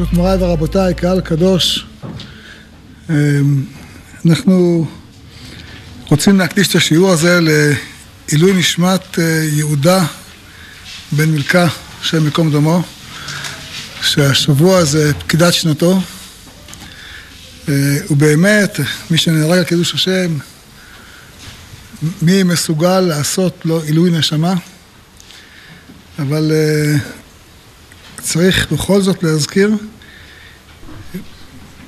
ברשות מוריי ורבותיי, קהל קדוש, אמ, אנחנו רוצים להקדיש את השיעור הזה לעילוי נשמת אה, יהודה בן מילכה, השם ייקום דמו, שהשבוע זה פקידת שנתו, אה, ובאמת, מי שנהרג על קידוש השם, מי מסוגל לעשות לו עילוי נשמה? אבל אה, צריך בכל זאת להזכיר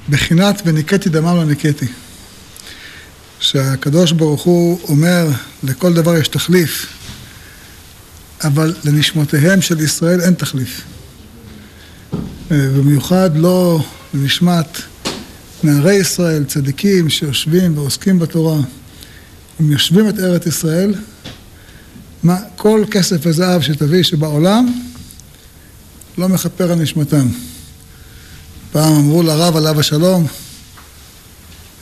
בחינת וניקטי דמם לא ניקיתי. שהקדוש ברוך הוא אומר לכל דבר יש תחליף, אבל לנשמותיהם של ישראל אין תחליף. במיוחד לא לנשמת נערי ישראל, צדיקים שיושבים ועוסקים בתורה, הם יושבים את ארץ ישראל, מה, כל כסף וזהב שתביא שבעולם לא מכפר על נשמתם. פעם אמרו לרב עליו השלום,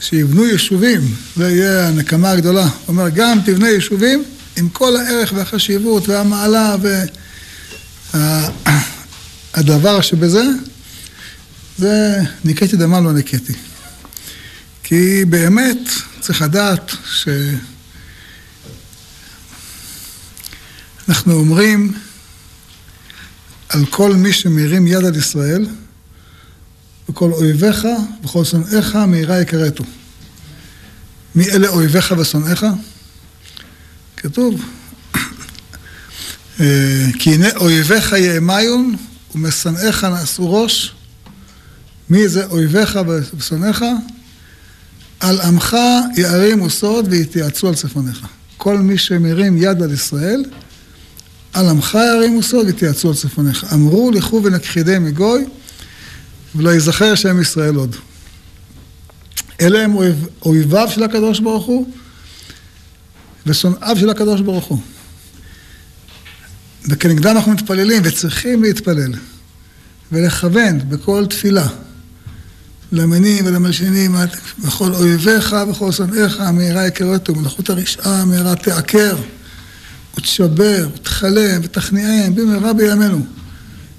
שיבנו יישובים, זה יהיה הנקמה הגדולה. הוא אומר, גם תבנה יישובים עם כל הערך והחשיבות והמעלה והדבר שבזה, זה ניקיתי דמה לא ניקיתי. כי באמת צריך לדעת שאנחנו אומרים על כל מי שמרים יד על ישראל, וכל אויביך וכל שונאיך מהירה יכרתו. מי אלה אויביך ושונאיך? כתוב, אה, כי הנה אויביך יאמיון ומשנאיך נעשו ראש. מי זה אויביך ושונאיך? על עמך יערימו סוד ויתייעצו על צפוניך. כל מי שמרים יד על ישראל, על עמך ירימו סוד ויתייעצו על צפוניך. אמרו לכו ונכחידי מגוי ולא ייזכר שם ישראל עוד. אלה הם אויב, אויביו של הקדוש ברוך הוא ושונאיו של הקדוש ברוך הוא. וכנגדם אנחנו מתפללים וצריכים להתפלל ולכוון בכל תפילה למנים ולמלשינים וכל אויביך וכל שונאיך מהרה יקרתו מלאכות הרשעה מהרה תעקר ותשבר ותכלם ותכניעם במהרה בימינו.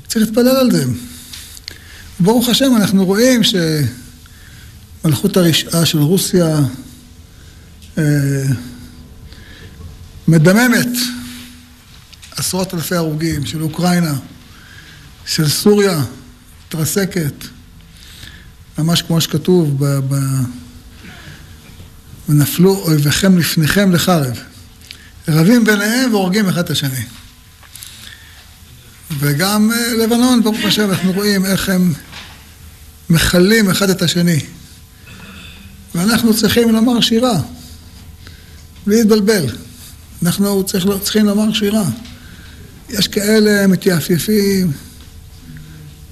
צריך להתפלל על זה. ברוך השם אנחנו רואים שמלכות הרשעה של רוסיה אה, מדממת עשרות אלפי הרוגים, של אוקראינה, של סוריה, מתרסקת, ממש כמו שכתוב, ב, ב, ונפלו אויביכם לפניכם לחרב. רבים ביניהם והורגים אחד את השני. וגם אה, לבנון, ברוך השם, אנחנו רואים איך הם מכלים אחד את השני. ואנחנו צריכים לומר שירה, בלי להתבלבל. אנחנו צריך, צריכים לומר שירה. יש כאלה מתייפייפים,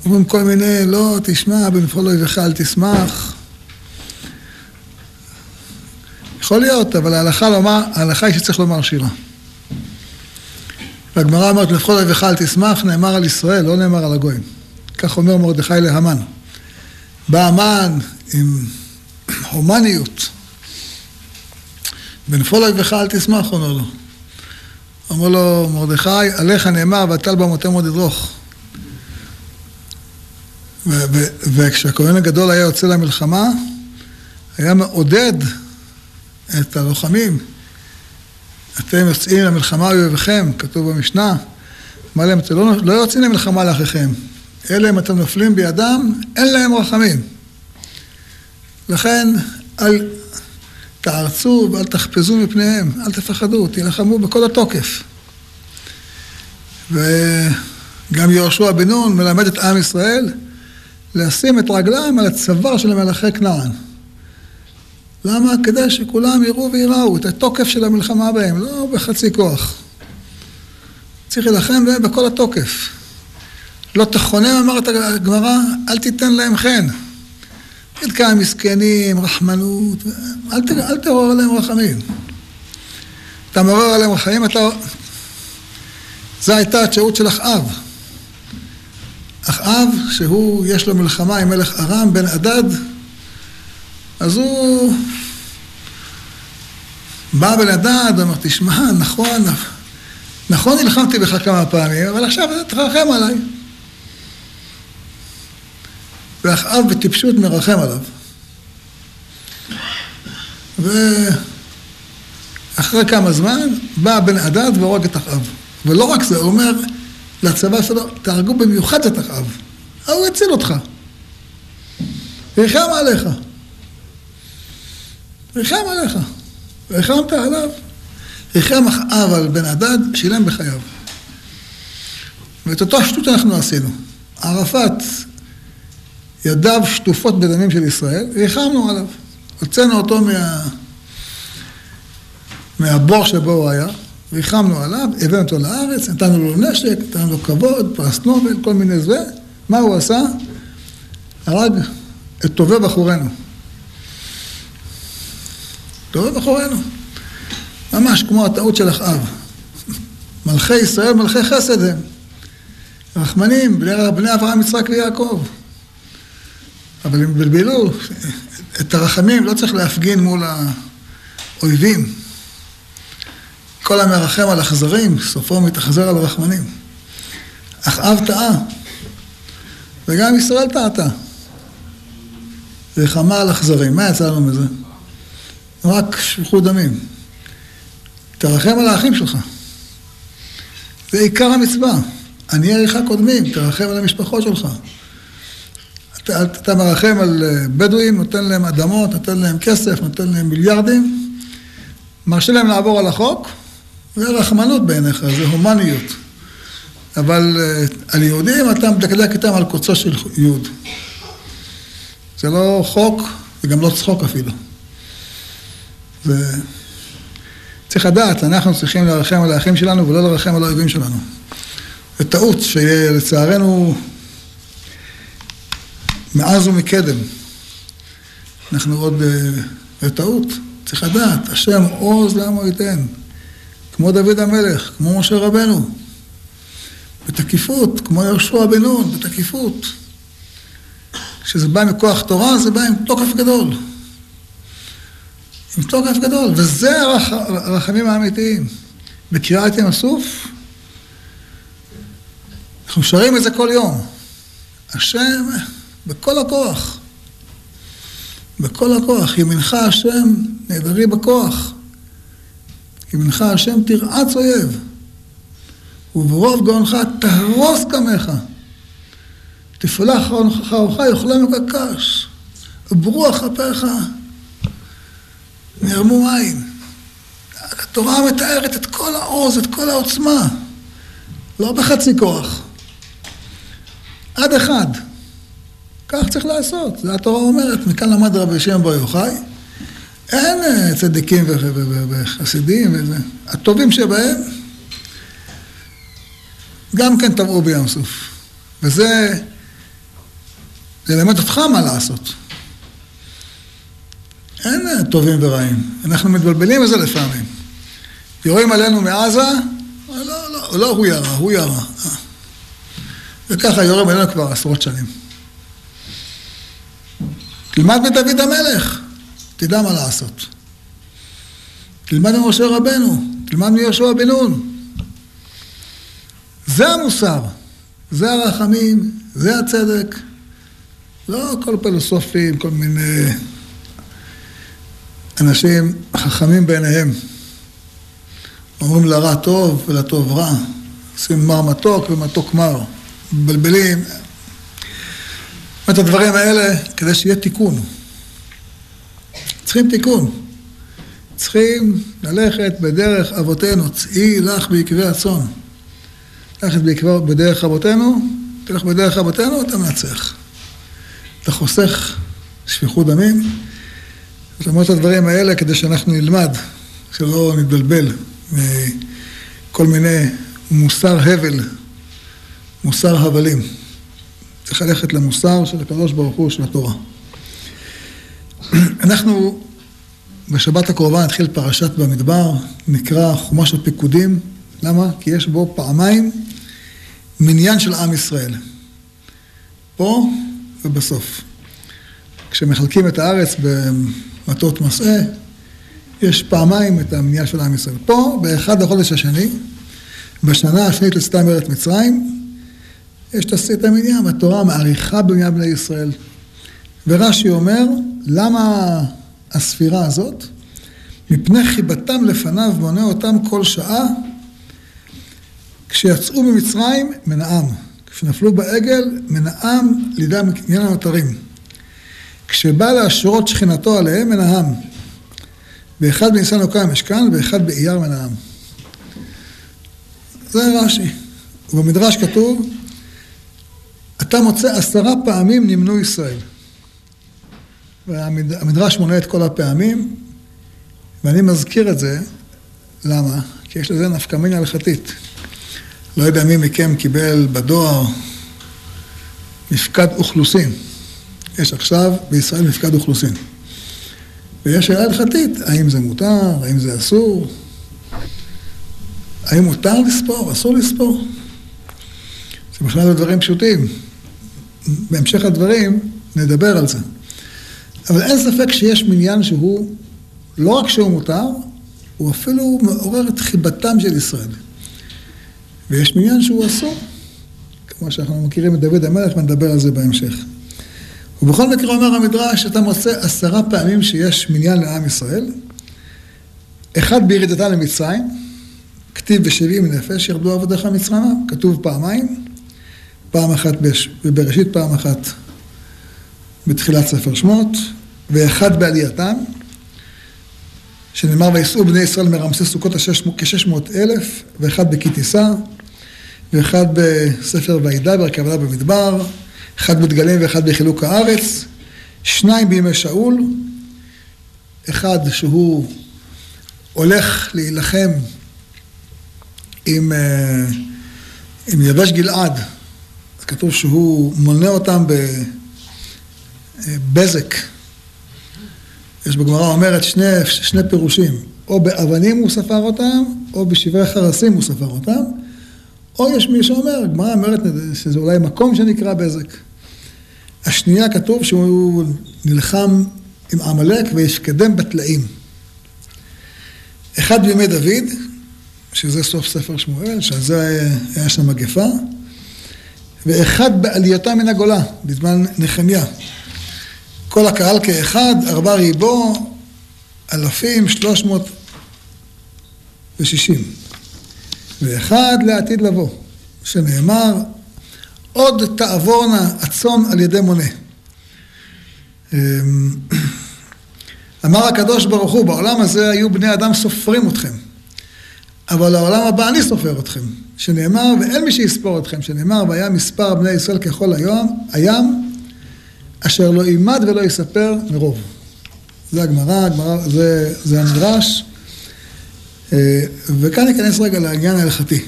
אומרים כל מיני, לא, תשמע, בנפול אויביך אל תשמח. יכול להיות, אבל ההלכה, לומר, ההלכה היא שצריך לומר שירה. והגמרא אומרת, לפחות אויביך אל תשמח, נאמר על ישראל, לא נאמר על הגויים. כך אומר מרדכי להמן. בא המן עם הומניות. בנפול אויביך אל תשמח, אומר לו. אומר לו, מרדכי, עליך נאמר, והטל במותם עוד ידרוך. וכשהכהן הגדול היה יוצא למלחמה, היה מעודד את הלוחמים. אתם יוצאים למלחמה אויביכם, כתוב במשנה. אמר להם, אתם לא, לא יוצאים למלחמה לאחיכם. אלה אם אתם נופלים בידם, אין להם רחמים. לכן, אל תערצו ואל תחפזו מפניהם, אל תפחדו, תילחמו בכל התוקף. וגם יהושע בן נון מלמד את עם ישראל לשים את רגליים על הצוואר של מלאכי כנען. למה? כדי שכולם יראו ויראו את התוקף של המלחמה בהם, לא בחצי כוח. צריך להילחם בהם בכל התוקף. לא תכונן, אמרת הגמרא, אל תיתן להם חן. חלקם מסכנים, רחמנות, אל, ת, אל תעורר עליהם רחמים. אתה מעורר עליהם רחמים, אתה... זו הייתה התשעות של אחאב. אחאב, שהוא, יש לו מלחמה עם מלך ארם, בן הדד, אז הוא בא הדד, אמר, תשמע, נכון, נכון נלחמתי בך כמה פעמים, אבל עכשיו תרחם עליי. ואחאב בטיפשות מרחם עליו. ואחרי כמה זמן בא בן הדד והורג את אחאב. ולא רק זה, הוא אומר לצבא שלו, תהרגו במיוחד את אחאב. הוא הציל אותך. ריחם עליך. ריחם עליך. ריחמת עליו. ריחם אחאב על בן הדד, שילם בחייו. ואת אותה שטות אנחנו עשינו. ערפאת, ידיו שטופות בדמים של ישראל, ריחמנו עליו. הוצאנו אותו מה... מהבור שבו הוא היה, ריחמנו עליו, הבאנו אותו לארץ, נתנו לו נשק, נתנו לו כבוד, פרס נובל, כל מיני זה. מה הוא עשה? הרג את טובי בחורינו. טובי בחורינו. ממש כמו הטעות של אחאב. מלכי ישראל, מלכי חסד הם. רחמנים, בני, בני אברהם, יצחק ויעקב. אבל הם בלבלו, את הרחמים לא צריך להפגין מול האויבים. כל המרחם על אכזרים, סופו מתאכזר על הרחמנים. אחאב טעה, וגם ישראל טעתה. וחמה על אכזרים, מה יצא לנו מזה? רק שפיכות דמים. תרחם על האחים שלך. זה עיקר המצווה. עניי עריך קודמים, תרחם על המשפחות שלך. אתה, אתה מרחם על אה, בדואים, נותן להם אדמות, נותן להם כסף, נותן להם מיליארדים, מרשה להם לעבור על החוק, זה רחמנות בעיניך, זה הומניות. אבל אה, על יהודים אתה מדקדק איתם על קוצו של יהוד. זה לא חוק, זה גם לא צחוק אפילו. ו... צריך לדעת, אנחנו צריכים לרחם על האחים שלנו ולא לרחם על האויבים שלנו. זה טעות שלצערנו מאז ומקדם. אנחנו עוד בטעות, צריך לדעת, השם עוז לעמו ייתן, כמו דוד המלך, כמו משה רבנו, בתקיפות, כמו יהושע בן נון, בתקיפות. כשזה בא מכוח תורה, זה בא עם תוקף גדול. עם תוקף גדול, וזה הרח, הרחמים האמיתיים. בקריאת ים הסוף, אנחנו שרים את זה כל יום. השם בכל הכוח. בכל הכוח. ימינך השם נעדרי בכוח. ימינך השם תרעץ אויב. וברוב גאונך תהרוס קמך. תפלח חרוך יאכלם כקש. וברוח אפיך נערמו מים. התורה מתארת את כל העוז, את כל העוצמה. לא בחצי כוח. עד אחד. כך צריך לעשות, זה התורה אומרת, מכאן למד רבי שם בר יוחאי. אין אה, צדיקים וחסידים וזה. הטובים שבהם גם כן טבעו בים סוף. וזה, זה ללמד אותך מה לעשות. אין אה, טובים ורעים. אנחנו מתבלבלים בזה לפעמים. יורים עלינו מעזה, לא, לא, לא הוא ירה, הוא ירה. וככה יורים עלינו כבר עשרות שנים. תלמד מדוד המלך, תדע מה לעשות. תלמד ממשה רבנו, תלמד מיהושע בן נון. זה המוסר, זה הרחמים, זה הצדק. לא כל פילוסופים, כל מיני אנשים חכמים בעיניהם. אומרים לרע טוב ולטוב רע. עושים מר מתוק ומתוק מר. מבלבלים. את הדברים האלה כדי שיהיה תיקון. צריכים תיקון. צריכים ללכת בדרך אבותינו, צאי לך בעקבי הצאן. ללכת בדרך אבותינו, תלך בדרך אבותינו, אתה מנצח. אתה חוסך שפיכות דמים. אומרת את הדברים האלה כדי שאנחנו נלמד, שלא נתבלבל מכל מיני מוסר הבל, מוסר הבלים. צריך ללכת למוסר של הקדוש ברוך הוא, של התורה. אנחנו בשבת הקרובה נתחיל פרשת במדבר, נקרא חומש הפיקודים. למה? כי יש בו פעמיים מניין של עם ישראל. פה ובסוף. כשמחלקים את הארץ במטות מסעה, יש פעמיים את המניין של עם ישראל. פה, באחד החודש השני, בשנה השנית לצאתם ארץ מצרים, יש את המניין, התורה מעריכה בבניין בני ישראל, ורש"י אומר, למה הספירה הזאת? מפני חיבתם לפניו מונה אותם כל שעה, כשיצאו ממצרים מנעם, כשנפלו בעגל מנעם לידי עניין הנותרים. כשבא להשרות שכינתו עליהם מנעם. באחד בניסן הוקם המשכן ואחד באייר מנעם. זה רש"י. ובמדרש כתוב, אתה מוצא עשרה פעמים נמנו ישראל. והמדרש מונה את כל הפעמים, ואני מזכיר את זה, למה? כי יש לזה נפקא מינה הלכתית. לא יודע מי מכם קיבל בדואר מפקד אוכלוסין. יש עכשיו בישראל מפקד אוכלוסין. ויש שאלה הלכתית, האם זה מותר, האם זה אסור, האם מותר לספור, אסור לספור. זה בכלל לא דברים פשוטים. בהמשך הדברים נדבר על זה. אבל אין ספק שיש מניין שהוא, לא רק שהוא מותר, הוא אפילו מעורר את חיבתם של ישראל. ויש מניין שהוא אסור, כמו שאנחנו מכירים את דוד המלך ונדבר על זה בהמשך. ובכל מקרה אומר המדרש, אתה מוצא עשרה פעמים שיש מניין לעם ישראל. אחד בירידתה למצרים, כתיב בשבעים נפש ירדו עבדיך מצרמה, כתוב פעמיים, פעם אחת בבראשית, פעם אחת בתחילת ספר שמות, ואחד בעלייתם, שנאמר ויסעו בני ישראל מרמסי סוכות כשש מאות אלף, ואחד בכי ואחד בספר וידע ברכבלה במדבר, אחד בדגלים ואחד בחילוק הארץ, שניים בימי שאול, אחד שהוא הולך להילחם עם, אה, עם יבש גלעד, כתוב שהוא מונה אותם בבזק. יש בגמרא אומרת שני, שני פירושים, או באבנים הוא ספר אותם, או בשברי חרסים הוא ספר אותם, או יש מי שאומר, הגמרא אומרת שזה אולי מקום שנקרא בזק. השנייה כתוב שהוא נלחם עם עמלק וישקדם בתלאים. אחד בימי דוד, שזה סוף ספר שמואל, שעל זה היה שם מגפה, ואחד בעלייתה מן הגולה, בזמן נחמיה. כל הקהל כאחד, ארבע ריבו, אלפים, שלוש מאות ושישים. ואחד לעתיד לבוא, שנאמר, עוד תעבורנה הצאן על ידי מונה. אמ, אמר הקדוש ברוך הוא, בעולם הזה היו בני אדם סופרים אתכם, אבל לעולם הבא אני סופר אתכם, שנאמר, ואין מי שיספור אתכם, שנאמר, והיה מספר בני ישראל ככל היום, הים, אשר לא יימד ולא יספר מרוב. זה הגמרא, הגמרא, זה, זה המדרש, אה, וכאן ניכנס רגע לעניין ההלכתי.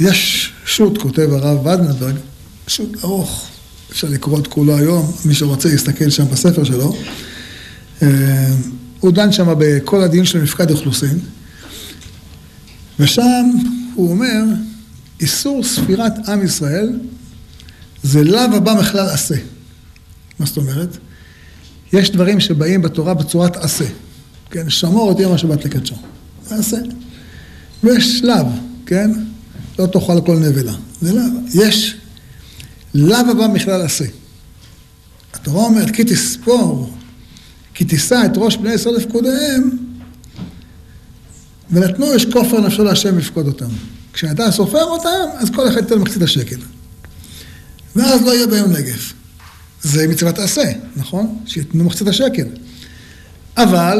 יש שו"ת, כותב הרב ודנברג, שו"ת ארוך, אפשר לקרוא את כולו היום, מי שרוצה יסתכל שם בספר שלו. אה, הוא דן שם בכל הדין של מפקד אוכלוסין, ושם הוא אומר, איסור ספירת עם ישראל זה לאו הבא מכלל עשה. מה זאת אומרת? יש דברים שבאים בתורה בצורת עשה. כן, שמור את יום השבת לקדשו. זה עשה. ויש לאו, כן? לא תאכל כל נבלה. זה לאו. יש לאו הבא מכלל עשה. התורה אומרת, כי תספור, כי תישא את ראש בני ישראל לפקודיהם, ונתנו יש כופר נפשו להשם לפקוד אותם. כשאתה סופר אותם, אז כל אחד ייתן מחצית השקל. ואז לא יהיה בהם נגף. זה מצוות עשה, נכון? שייתנו מחצית השקל. אבל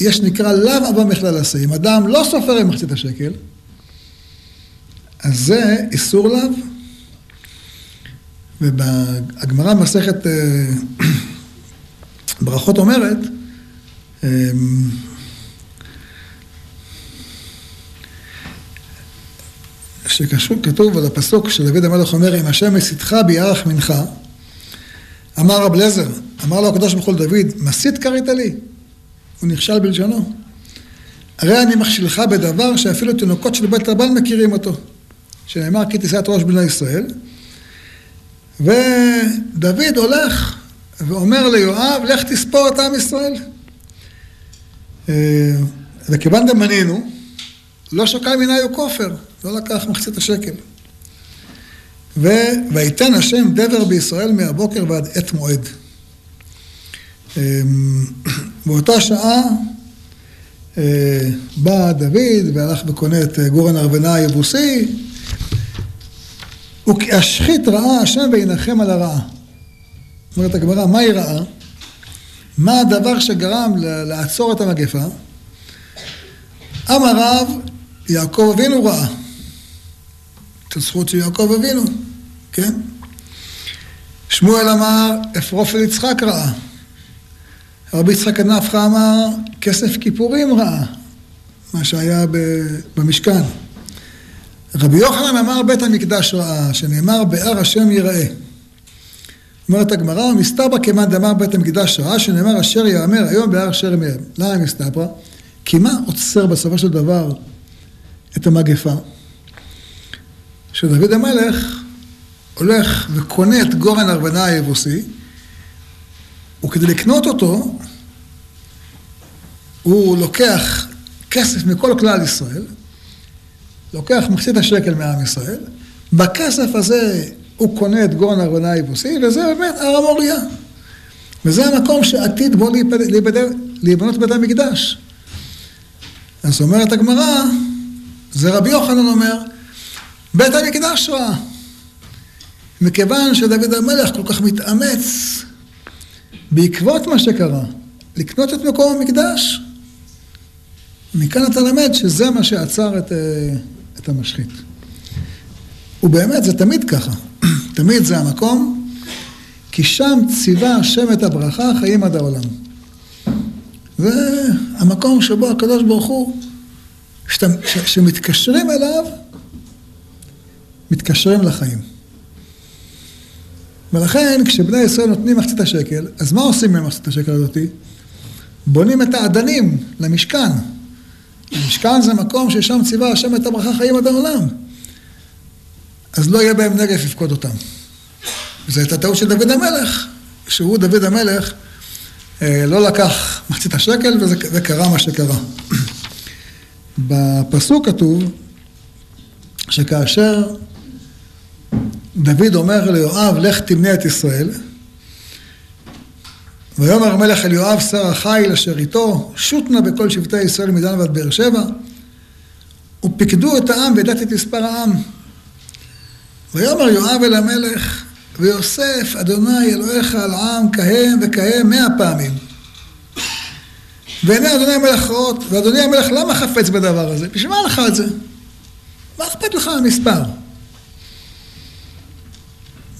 יש נקרא לאו אבא מכלל עשה. אם אדם לא סופר עם מחצית השקל, אז זה איסור לאו. ובגמרא מסכת אה, ברכות אומרת, אמ, שכתוב על הפסוק של דוד המלך אומר, אם השם מסיתך ביערך מנחה, אמר רב לזר, אמר לו הקדוש ברוך הוא לדוד, מסית קראת לי? הוא נכשל בלשונו. הרי אני מכשילך בדבר שאפילו תינוקות של בית רבן מכירים אותו. שנאמר כי תישא ראש בני ישראל. ודוד הולך ואומר ליואב, לך תספור את עם ישראל. אה, וכיוון דמנינו, לא שקל מנהיו כופר, לא לקח מחצית השקל. ויתן השם דבר בישראל מהבוקר ועד עת מועד. אמ, באותה שעה אה, בא דוד והלך וקונה את גורן ארוונה היבוסי, וכאשחית רעה השם וינחם על הרעה. אומרת הגמרא, מהי רעה? מה הדבר שגרם לעצור את המגפה? אמר רב, יעקב אבינו ראה. את הזכות של יעקב אבינו, כן? שמואל אמר, אפרוף אל יצחק ראה. רבי יצחק הנפחא אמר, כסף כיפורים ראה, מה שהיה במשכן. רבי יוחנן אמר בית המקדש ראה, שנאמר באר השם יראה. אומרת הגמרא, מסתברא כמאן דאמר בית המקדש רעה, שנאמר אשר יאמר היום בהר אשר יאמר. למה מסתברא? כי מה עוצר בסופו של דבר את המגפה? שדוד המלך הולך וקונה את גורן ארבנה היבוסי, וכדי לקנות אותו, הוא לוקח כסף מכל כלל ישראל, לוקח מחצית השקל מעם ישראל, בכסף הזה הוא קונה את גורן ארונה היבוסי, וזה באמת הר המוריה. וזה המקום שעתיד בו להיבנות בית המקדש. אז אומרת הגמרא, זה רבי יוחנן אומר, בית המקדש רע. מכיוון שדוד המלך כל כך מתאמץ בעקבות מה שקרה, לקנות את מקום המקדש, מכאן אתה למד שזה מה שעצר את, אה, את המשחית. ובאמת, זה תמיד ככה. תמיד זה המקום, כי שם ציווה השם את הברכה, חיים עד העולם. זה המקום שבו הקדוש ברוך הוא, כשמתקשרים אליו, מתקשרים לחיים. ולכן, כשבני ישראל נותנים מחצית השקל, אז מה עושים עם מחצית השקל הזאתי? בונים את האדנים למשכן. המשכן זה מקום ששם ציווה השם את הברכה חיים עד העולם. אז לא יהיה בהם נגף לפקוד אותם. וזו הייתה טעות של דוד המלך, שהוא, דוד המלך, אה, לא לקח מחצית השקל וזה, וקרה מה שקרה. בפסוק כתוב שכאשר דוד אומר ליואב, לך תמנה את ישראל, ויאמר המלך אל יואב שר החיל אשר איתו, שוט נא בכל שבטי ישראל מדן ועד באר שבע, ופיקדו את העם וידעת את מספר העם. ויאמר יואב אל המלך, ויוסף, אדוני אלוהיך על העם כהם וכהם מאה פעמים. ועיני אדוני המלך רעות, ואדוני המלך למה חפץ בדבר הזה? בשביל מה לך את זה? מה אכפת לך המספר?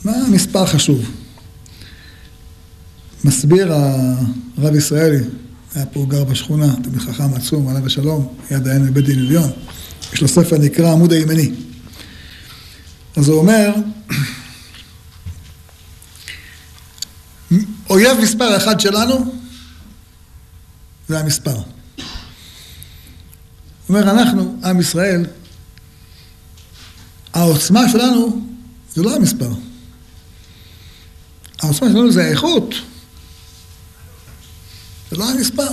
מה המספר חשוב? מסביר הרב ישראלי, היה פה גר בשכונה, תמיד חכם עצום, עליו השלום, יד העין בבית דין עליון. יש לו ספר נקרא עמוד הימני. אז הוא אומר, אויב מספר אחד שלנו זה המספר. הוא אומר, אנחנו, עם ישראל, העוצמה שלנו זה לא המספר. העוצמה שלנו זה האיכות. זה לא המספר.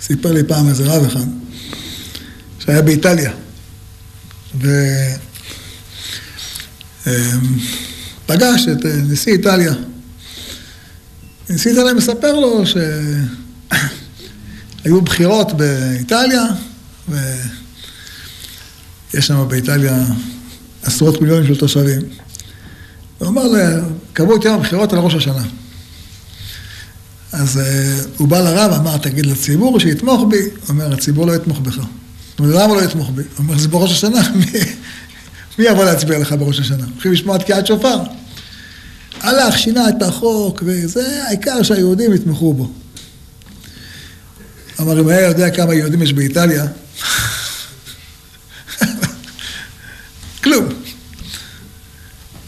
סיפר לי פעם איזה רב אחד, שהיה באיטליה, ופגש את נשיא איטליה. נשיא איטליה מספר לו שהיו בחירות באיטליה, ויש שם באיטליה עשרות מיליונים של תושבים. הוא אמר קבעו את יום הבחירות על ראש השנה. אז uh, הוא בא לרב, אמר, תגיד לציבור שיתמוך בי. הוא אומר, הציבור לא יתמוך בך. הוא אומר, למה לא יתמוך בי? הוא אומר, זה בראש השנה, מי, יבוא להצביע לך בראש השנה? הולכים לשמוע תקיעת שופר. הלך, שינה את החוק, וזה העיקר שהיהודים יתמכו בו. אמר, אם היה יודע כמה יהודים יש באיטליה, כלום.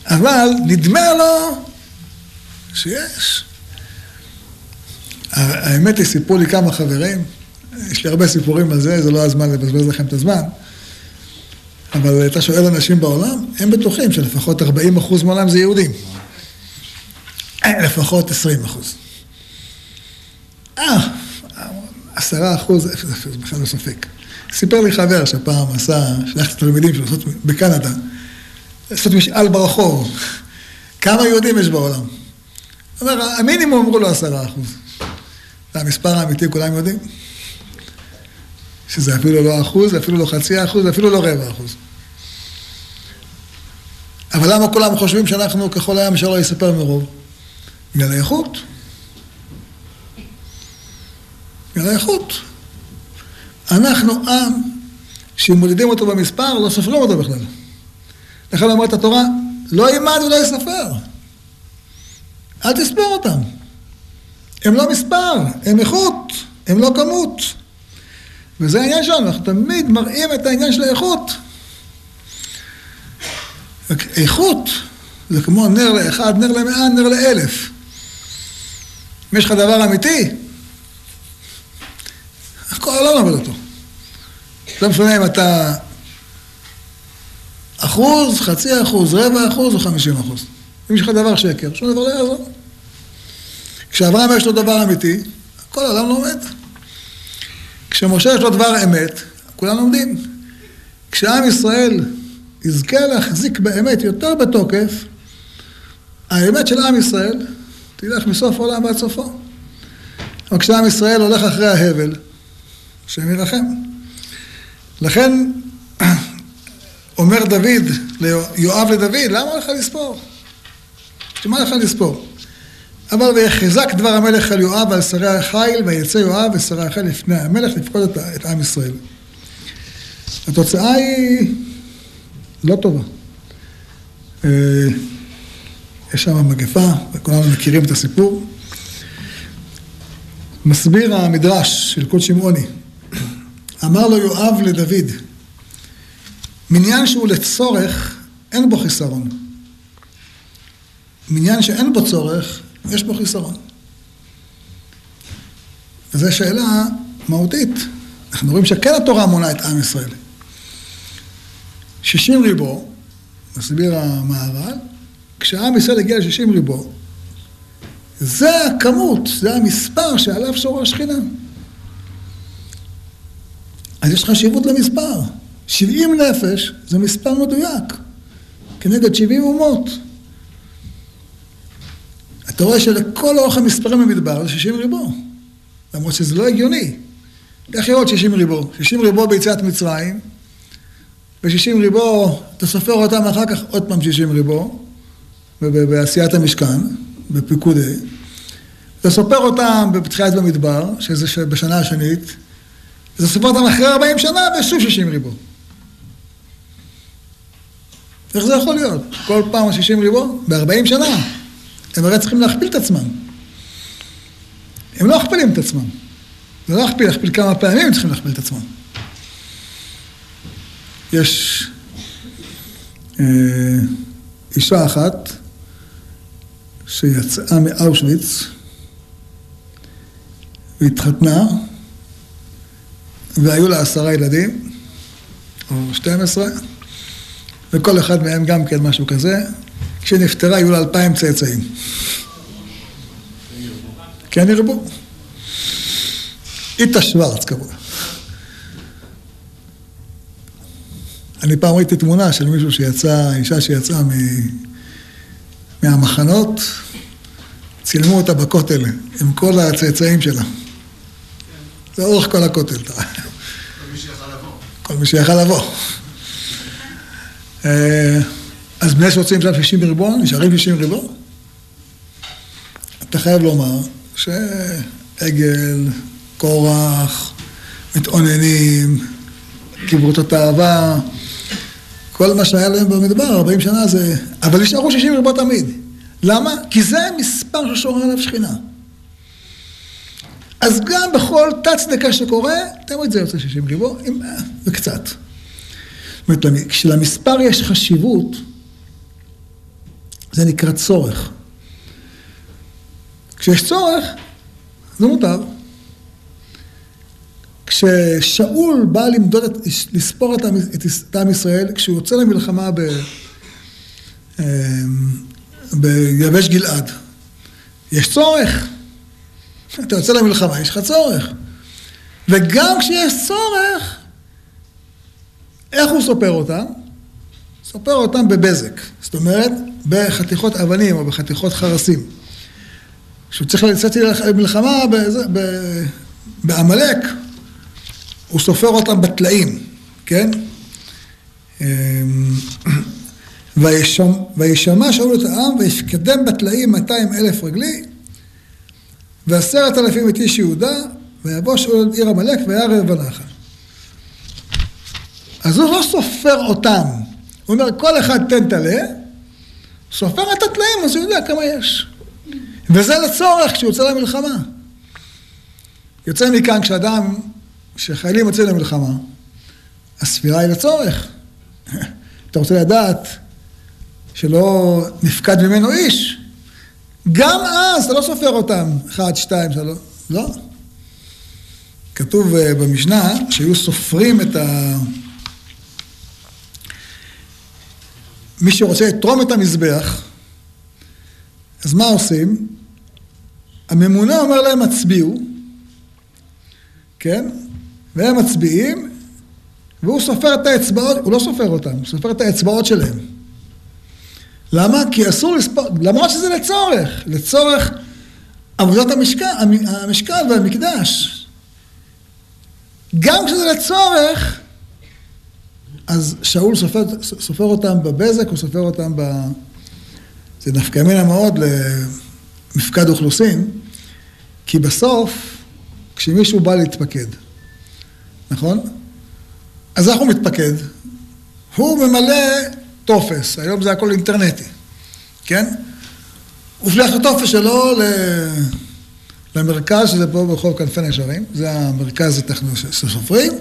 אבל נדמה לו שיש. האמת היא, סיפרו לי כמה חברים, יש לי הרבה סיפורים על זה, זה לא הזמן לבזבז לכם את הזמן, אבל אתה שואל אנשים בעולם, הם בטוחים שלפחות 40% מעולם זה יהודים. לפחות 20 אחוז. אה, עשרה אחוז, זה בכלל לא ספק. סיפר לי חבר שפעם עשה, שלח את התלמידים שלו בקנדה, לעשות משאל ברחוב. כמה יהודים יש בעולם? אומר, המינימום אמרו לו עשרה אחוז. המספר האמיתי, כולם יודעים. שזה אפילו לא אחוז, אפילו לא חצי אחוז, אפילו לא רבע אחוז. אבל למה כולם חושבים שאנחנו ככל הים שלא יספר מרוב? בגלל האיכות. בגלל האיכות. אנחנו עם שאם מודדים אותו במספר, לא סופרים אותו בכלל. לכן אומרת התורה, לא יימד ולא יספר. אל תספור אותם. הם לא מספר, הם איכות, הם לא כמות. וזה העניין שלנו, אנחנו תמיד מראים את העניין של האיכות. איכות זה כמו נר לאחד, נר למאה, נר לאלף. אם יש לך דבר אמיתי, כל העולם עובד אותו. לא משנה אם אתה אחוז, חצי אחוז, רבע אחוז או חמישים אחוז. אם יש לך דבר שקר, שום דבר לא יעזור. כשאברהם יש לו דבר אמיתי, כל העולם לומד. כשמשה יש לו דבר אמת, כולם לומדים. כשעם ישראל יזכה להחזיק באמת יותר בתוקף, האמת של עם ישראל תלך מסוף העולם ועד סופו. אבל כשעם ישראל הולך אחרי ההבל, השם ירחם. לכן אומר דוד, יואב לדוד, למה לך לספור? שמה לך לספור? אבל ויחזק דבר המלך על יואב ועל שרי החיל, ויצא יואב ושרי החיל לפני המלך לפקוד את, את עם ישראל. התוצאה היא לא טובה. אה, יש שם מגפה, וכולנו מכירים את הסיפור. מסביר המדרש של קוד שמעוני, אמר לו יואב לדוד, מניין שהוא לצורך, אין בו חיסרון. מניין שאין בו צורך, יש בו חיסרון. וזו שאלה מהותית. אנחנו רואים שכן התורה מונה את עם ישראל. שישים ריבו, מסביר המהר"ל, כשעם ישראל הגיע לשישים ריבו, זה הכמות, זה המספר שעליו שורה השכינה. אז יש חשיבות למספר. 70 נפש זה מספר מדויק, כנגד 70 אומות. אתה רואה שלכל אורך המספרים במדבר זה 60 ריבו, למרות שזה לא הגיוני. איך עוד 60 ריבו? 60 ריבו ביציאת מצרים, ו-60 ריבו, אתה סופר אותם אחר כך עוד פעם 60 ריבו, בעשיית המשכן, בפיקודי. אתה סופר אותם בתחילת במדבר, שזה בשנה השנית, ואתה סופר אותם אחרי 40 שנה, ושוב 60 ריבו. איך זה יכול להיות? כל פעם 60 ריבו? ב-40 שנה. הם הרי צריכים להכפיל את עצמם. הם לא מכפילים את עצמם. זה לא להכפיל, להכפיל כמה פעמים הם צריכים להכפיל את עצמם. יש אה, אישה אחת שיצאה מאושוויץ והתחתנה והיו לה עשרה ילדים, או 12, וכל אחד מהם גם כן משהו כזה, כשנפטרה היו לה אלפיים צאצאים. כן ירבו. איתה שוורץ קראו לה. אני פעם ראיתי תמונה של מישהו שיצא, אישה שיצאה מ... מהמחנות, צילמו אותה בכותל עם כל הצאצאים שלה. זה אורך כל הכותל. כל מי שיכל לבוא. אז בני שרוצים שם 60 ריבוע, נשארים 60 ריבוע. אתה חייב לומר שעגל, קורח, מתאוננים, קיברו את התאווה, כל מה שהיה להם במדבר, 40 שנה זה... אבל נשארו 60 ריבוע תמיד. למה? כי זה המספר ששורה עליו שכינה. אז גם בכל תת-צדקה שקורה, תמיד זה יוצא 60 ריבוע, וקצת. זאת אומרת, כשלמספר יש חשיבות, זה נקרא צורך. כשיש צורך, זה מותר. כששאול בא למדוד, את, לספור את, את עם ישראל, כשהוא יוצא למלחמה ב, אמ, ביבש גלעד, יש צורך. אתה יוצא למלחמה, יש לך צורך. וגם כשיש צורך, איך הוא סופר אותם? סופר אותם בבזק, זאת אומרת, בחתיכות אבנים או בחתיכות חרסים. כשהוא צריך לצאת למלחמה בעמלק, הוא סופר אותם בטלאים, כן? אמ, וישמע שאול את העם ויפקדם בטלאים 200 אלף רגלי ועשרת אלפים את איש יהודה ויבוא שאול עיר עמלק וירא בנחל. אז הוא לא סופר אותם, הוא אומר כל אחד תן תלה, סופר את הטלאים אז הוא יודע כמה יש. וזה לצורך כשהוא יוצא למלחמה. יוצא מכאן כשאדם, כשחיילים יוצאים למלחמה, הספירה היא לצורך. אתה רוצה לדעת שלא נפקד ממנו איש, גם אז אתה לא סופר אותם, אחד, שתיים, שלוש, לא. כתוב אה, במשנה שהיו סופרים את ה... מי שרוצה לתרום את המזבח, אז מה עושים? הממונה אומר להם הצביעו, כן? והם מצביעים, והוא סופר את האצבעות, הוא לא סופר אותם, הוא סופר את האצבעות שלהם. למה? כי אסור לספור, למרות שזה לצורך, לצורך עבודת המשקל, המשקל והמקדש. גם כשזה לצורך, אז שאול סופר, סופר אותם בבזק, הוא סופר אותם ב... זה נפקא מינה מאוד למפקד אוכלוסין, כי בסוף, כשמישהו בא להתפקד, נכון? אז איך הוא מתפקד? הוא ממלא טופס, היום זה הכל אינטרנטי, כן? הוא שולח את הטופס שלו למרכז, שזה פה ברחוב כנפי נשרים, זה המרכז הטכנולוגי שסופרים.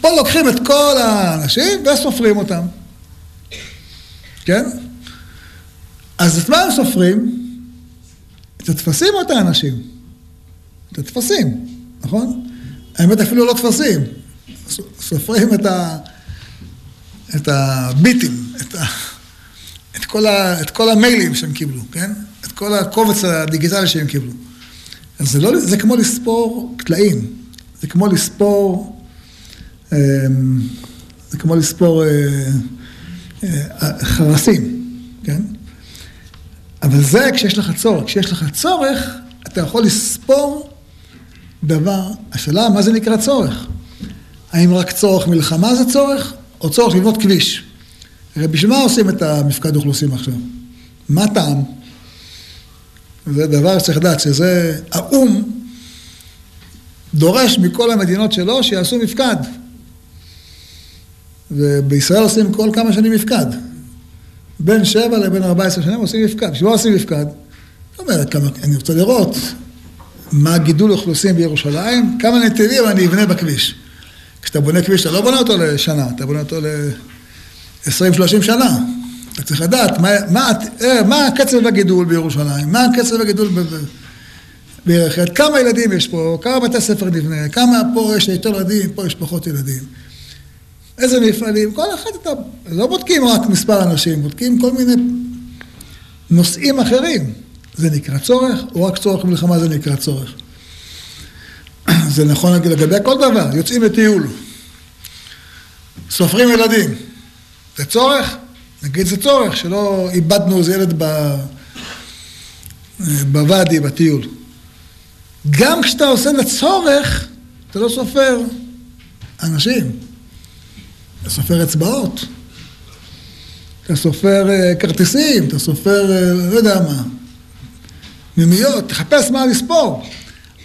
פה לוקחים את כל האנשים וסופרים אותם, כן? אז את מה הם סופרים? את הטפסים או את האנשים? את הטפסים, נכון? האמת אפילו לא טפסים, סופרים את, ה, את הביטים, את, ה, את, כל ה, את כל המיילים שהם קיבלו, כן? את כל הקובץ הדיגיטלי שהם קיבלו. אז זה, לא, זה כמו לספור טלאים, זה כמו לספור, זה כמו לספור אה, אה, חרסים, כן? אבל זה כשיש לך צורך. כשיש לך צורך, אתה יכול לספור דבר. השאלה, מה זה נקרא צורך? האם רק צורך מלחמה זה צורך, או צורך לבנות כביש? הרי בשביל מה עושים את המפקד אוכלוסין עכשיו? מה טעם? זה דבר שצריך לדעת, שזה האו"ם דורש מכל המדינות שלו שיעשו מפקד. ובישראל עושים כל כמה שנים מפקד. בין שבע לבין ארבע עשרה שנים עושים מפקד. בשביל מה עושים מפקד? זאת אומרת, כמה, אני רוצה לראות מה גידול אוכלוסין בירושלים, כמה נתיבים אני אבנה בכביש. כשאתה בונה כביש, אתה לא בונה אותו לשנה, אתה בונה אותו ל-20-30 שנה. אתה צריך לדעת מה, מה, אה, מה קצב הגידול בירושלים, מה קצב הגידול בירכת, כמה ילדים יש פה, כמה בתי ספר נבנה, כמה פה יש יותר ילדים, פה יש פחות ילדים. איזה מפעלים, כל אחד אתה, לא בודקים רק מספר אנשים, בודקים כל מיני נושאים אחרים. זה נקרא צורך, או רק צורך מלחמה זה נקרא צורך. זה נכון לגבי כל דבר, יוצאים לטיול, סופרים ילדים, זה צורך? נגיד זה צורך, שלא איבדנו איזה ילד בוואדי, בטיול. גם כשאתה עושה לצורך, אתה לא סופר אנשים, אתה סופר אצבעות, אתה סופר uh, כרטיסים, אתה סופר, uh, לא יודע מה, מימיות, תחפש מה לספור.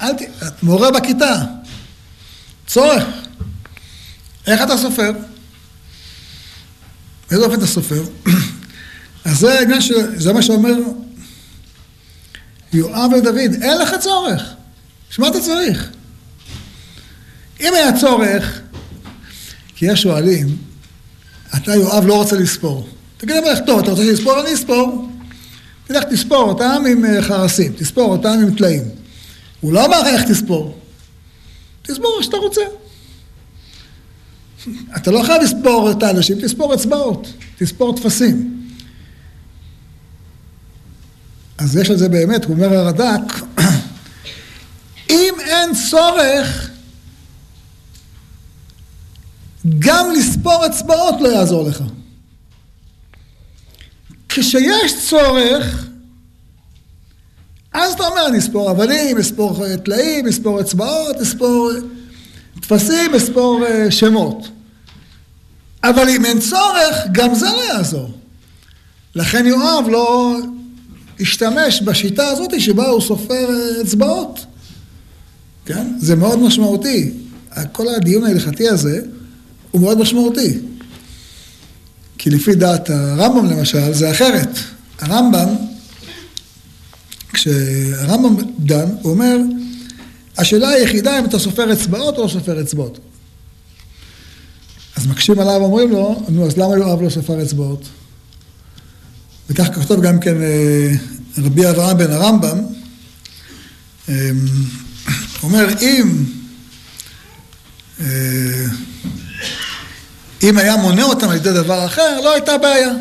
אל ת... מורה בכיתה, צורך. איך אתה סופר? באיזה אופן אתה סופר? אז זה העניין ש... זה מה שאומר יואב לדוד, אין לך צורך. שמה אתה צריך? אם היה צורך, כי יש שואלים, אתה יואב לא רוצה לספור. תגיד למלך, טוב, אתה רוצה לספור? אני אספור. תלך תספור אותם עם אה, חרסים, תספור אותם עם טלאים. הוא לא אמר איך תספור. תספור איך שאתה רוצה. אתה לא חייב לספור את האנשים, תספור אצבעות, תספור טפסים. אז יש על זה באמת, הוא אומר הרד"ק, אם אין צורך, גם לספור אצבעות לא יעזור לך. כשיש צורך, אז אתה אומר, נספור אבנים, נספור טלאים, נספור אצבעות, נספור טפסים, נספור שמות. אבל אם אין צורך, גם זה לא יעזור. לכן יואב לא השתמש בשיטה הזאת שבה הוא סופר אצבעות. כן? זה מאוד משמעותי. כל הדיון ההלכתי הזה הוא מאוד משמעותי. כי לפי דעת הרמב"ם למשל, זה אחרת. הרמב"ם, כשהרמב"ם דן, הוא אומר, השאלה היחידה אם אתה סופר אצבעות או לא סופר אצבעות. אז מקשים עליו, אומרים לו, נו, אז למה יואב לא ספר אצבעות? וכך כתוב גם כן אה, רבי אברהם בן הרמב"ם, אה, אומר, אם, אה, אם היה מונה אותם על ידי דבר אחר, לא הייתה בעיה.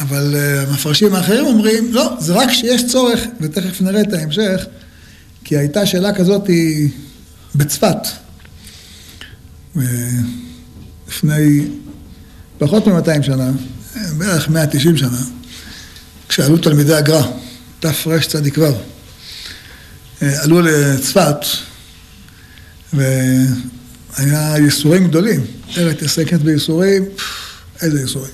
אבל המפרשים האחרים אומרים, לא, זה רק כשיש צורך, ותכף נראה את ההמשך, כי הייתה שאלה כזאת בצפת. לפני פחות מ-200 שנה, בערך 190 שנה, כשעלו תלמידי הגר"א, תרצ"ו, עלו לצפת, והיה ייסורים גדולים. ארץ עסקת בייסורים, איזה ייסורים.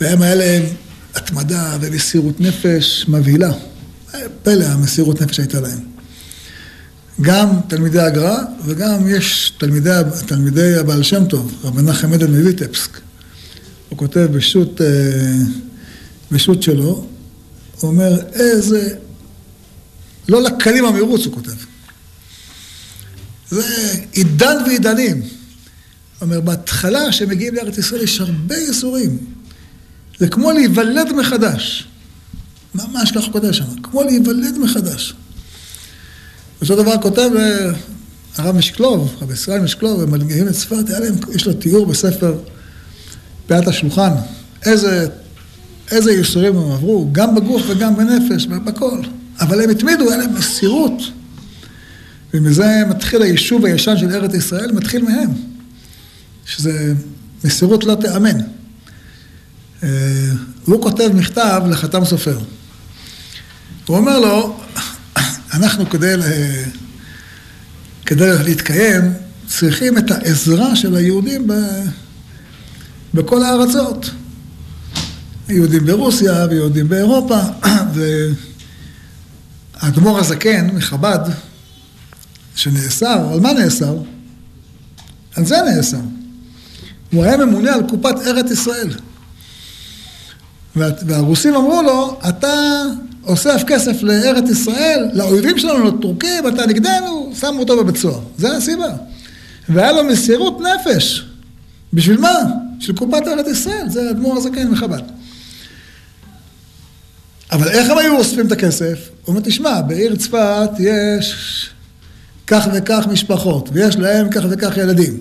והם היה להם התמדה ומסירות נפש מבהילה. פלא המסירות נפש שהייתה להם. גם תלמידי הגר"א וגם יש תלמידי, תלמידי הבעל שם טוב, רב מנחם עדן מויטפסק. הוא כותב בשו"ת, אה, בשו"ת שלו, הוא אומר איזה, לא לקלים המרוץ הוא כותב. זה עידן ועידנים. אומר, בהתחלה שמגיעים לארץ ישראל יש הרבה ייסורים. זה כמו להיוולד מחדש. ממש ככה הוא כותב שם, כמו להיוולד מחדש. אותו דבר כותב אה, הרב משקלוב, הרב ישראל משקלוב, הם מגיעים לצפת, יש לו תיאור בספר פאת השולחן, איזה, איזה ייסורים הם עברו, גם בגוף וגם בנפש, בכל. אבל הם התמידו, היה להם מסירות. ומזה מתחיל היישוב הישן של ארץ ישראל, מתחיל מהם. שזה מסירות לא תיאמן. אה, הוא כותב מכתב לחתם סופר. הוא אומר לו, אנחנו כדי, כדי להתקיים צריכים את העזרה של היהודים ב, בכל הארצות. יהודים ברוסיה ויהודים באירופה, והאדמו"ר הזקן מחב"ד, שנאסר, על מה נאסר? על זה נאסר. הוא היה ממונה על קופת ארץ ישראל. והרוסים אמרו לו, אתה אוסף כסף לארץ ישראל, לאויבים שלנו, לטורקים, אתה נגדנו, שמו אותו בבית סוהר. זה הסיבה. והיה לו מסירות נפש. בשביל מה? של קופת ארץ ישראל, זה האדמו"ר הזקן מחב"ד. אבל איך הם היו אוספים את הכסף? הוא אומר, תשמע, בעיר צפת יש כך וכך משפחות, ויש להם כך וכך ילדים.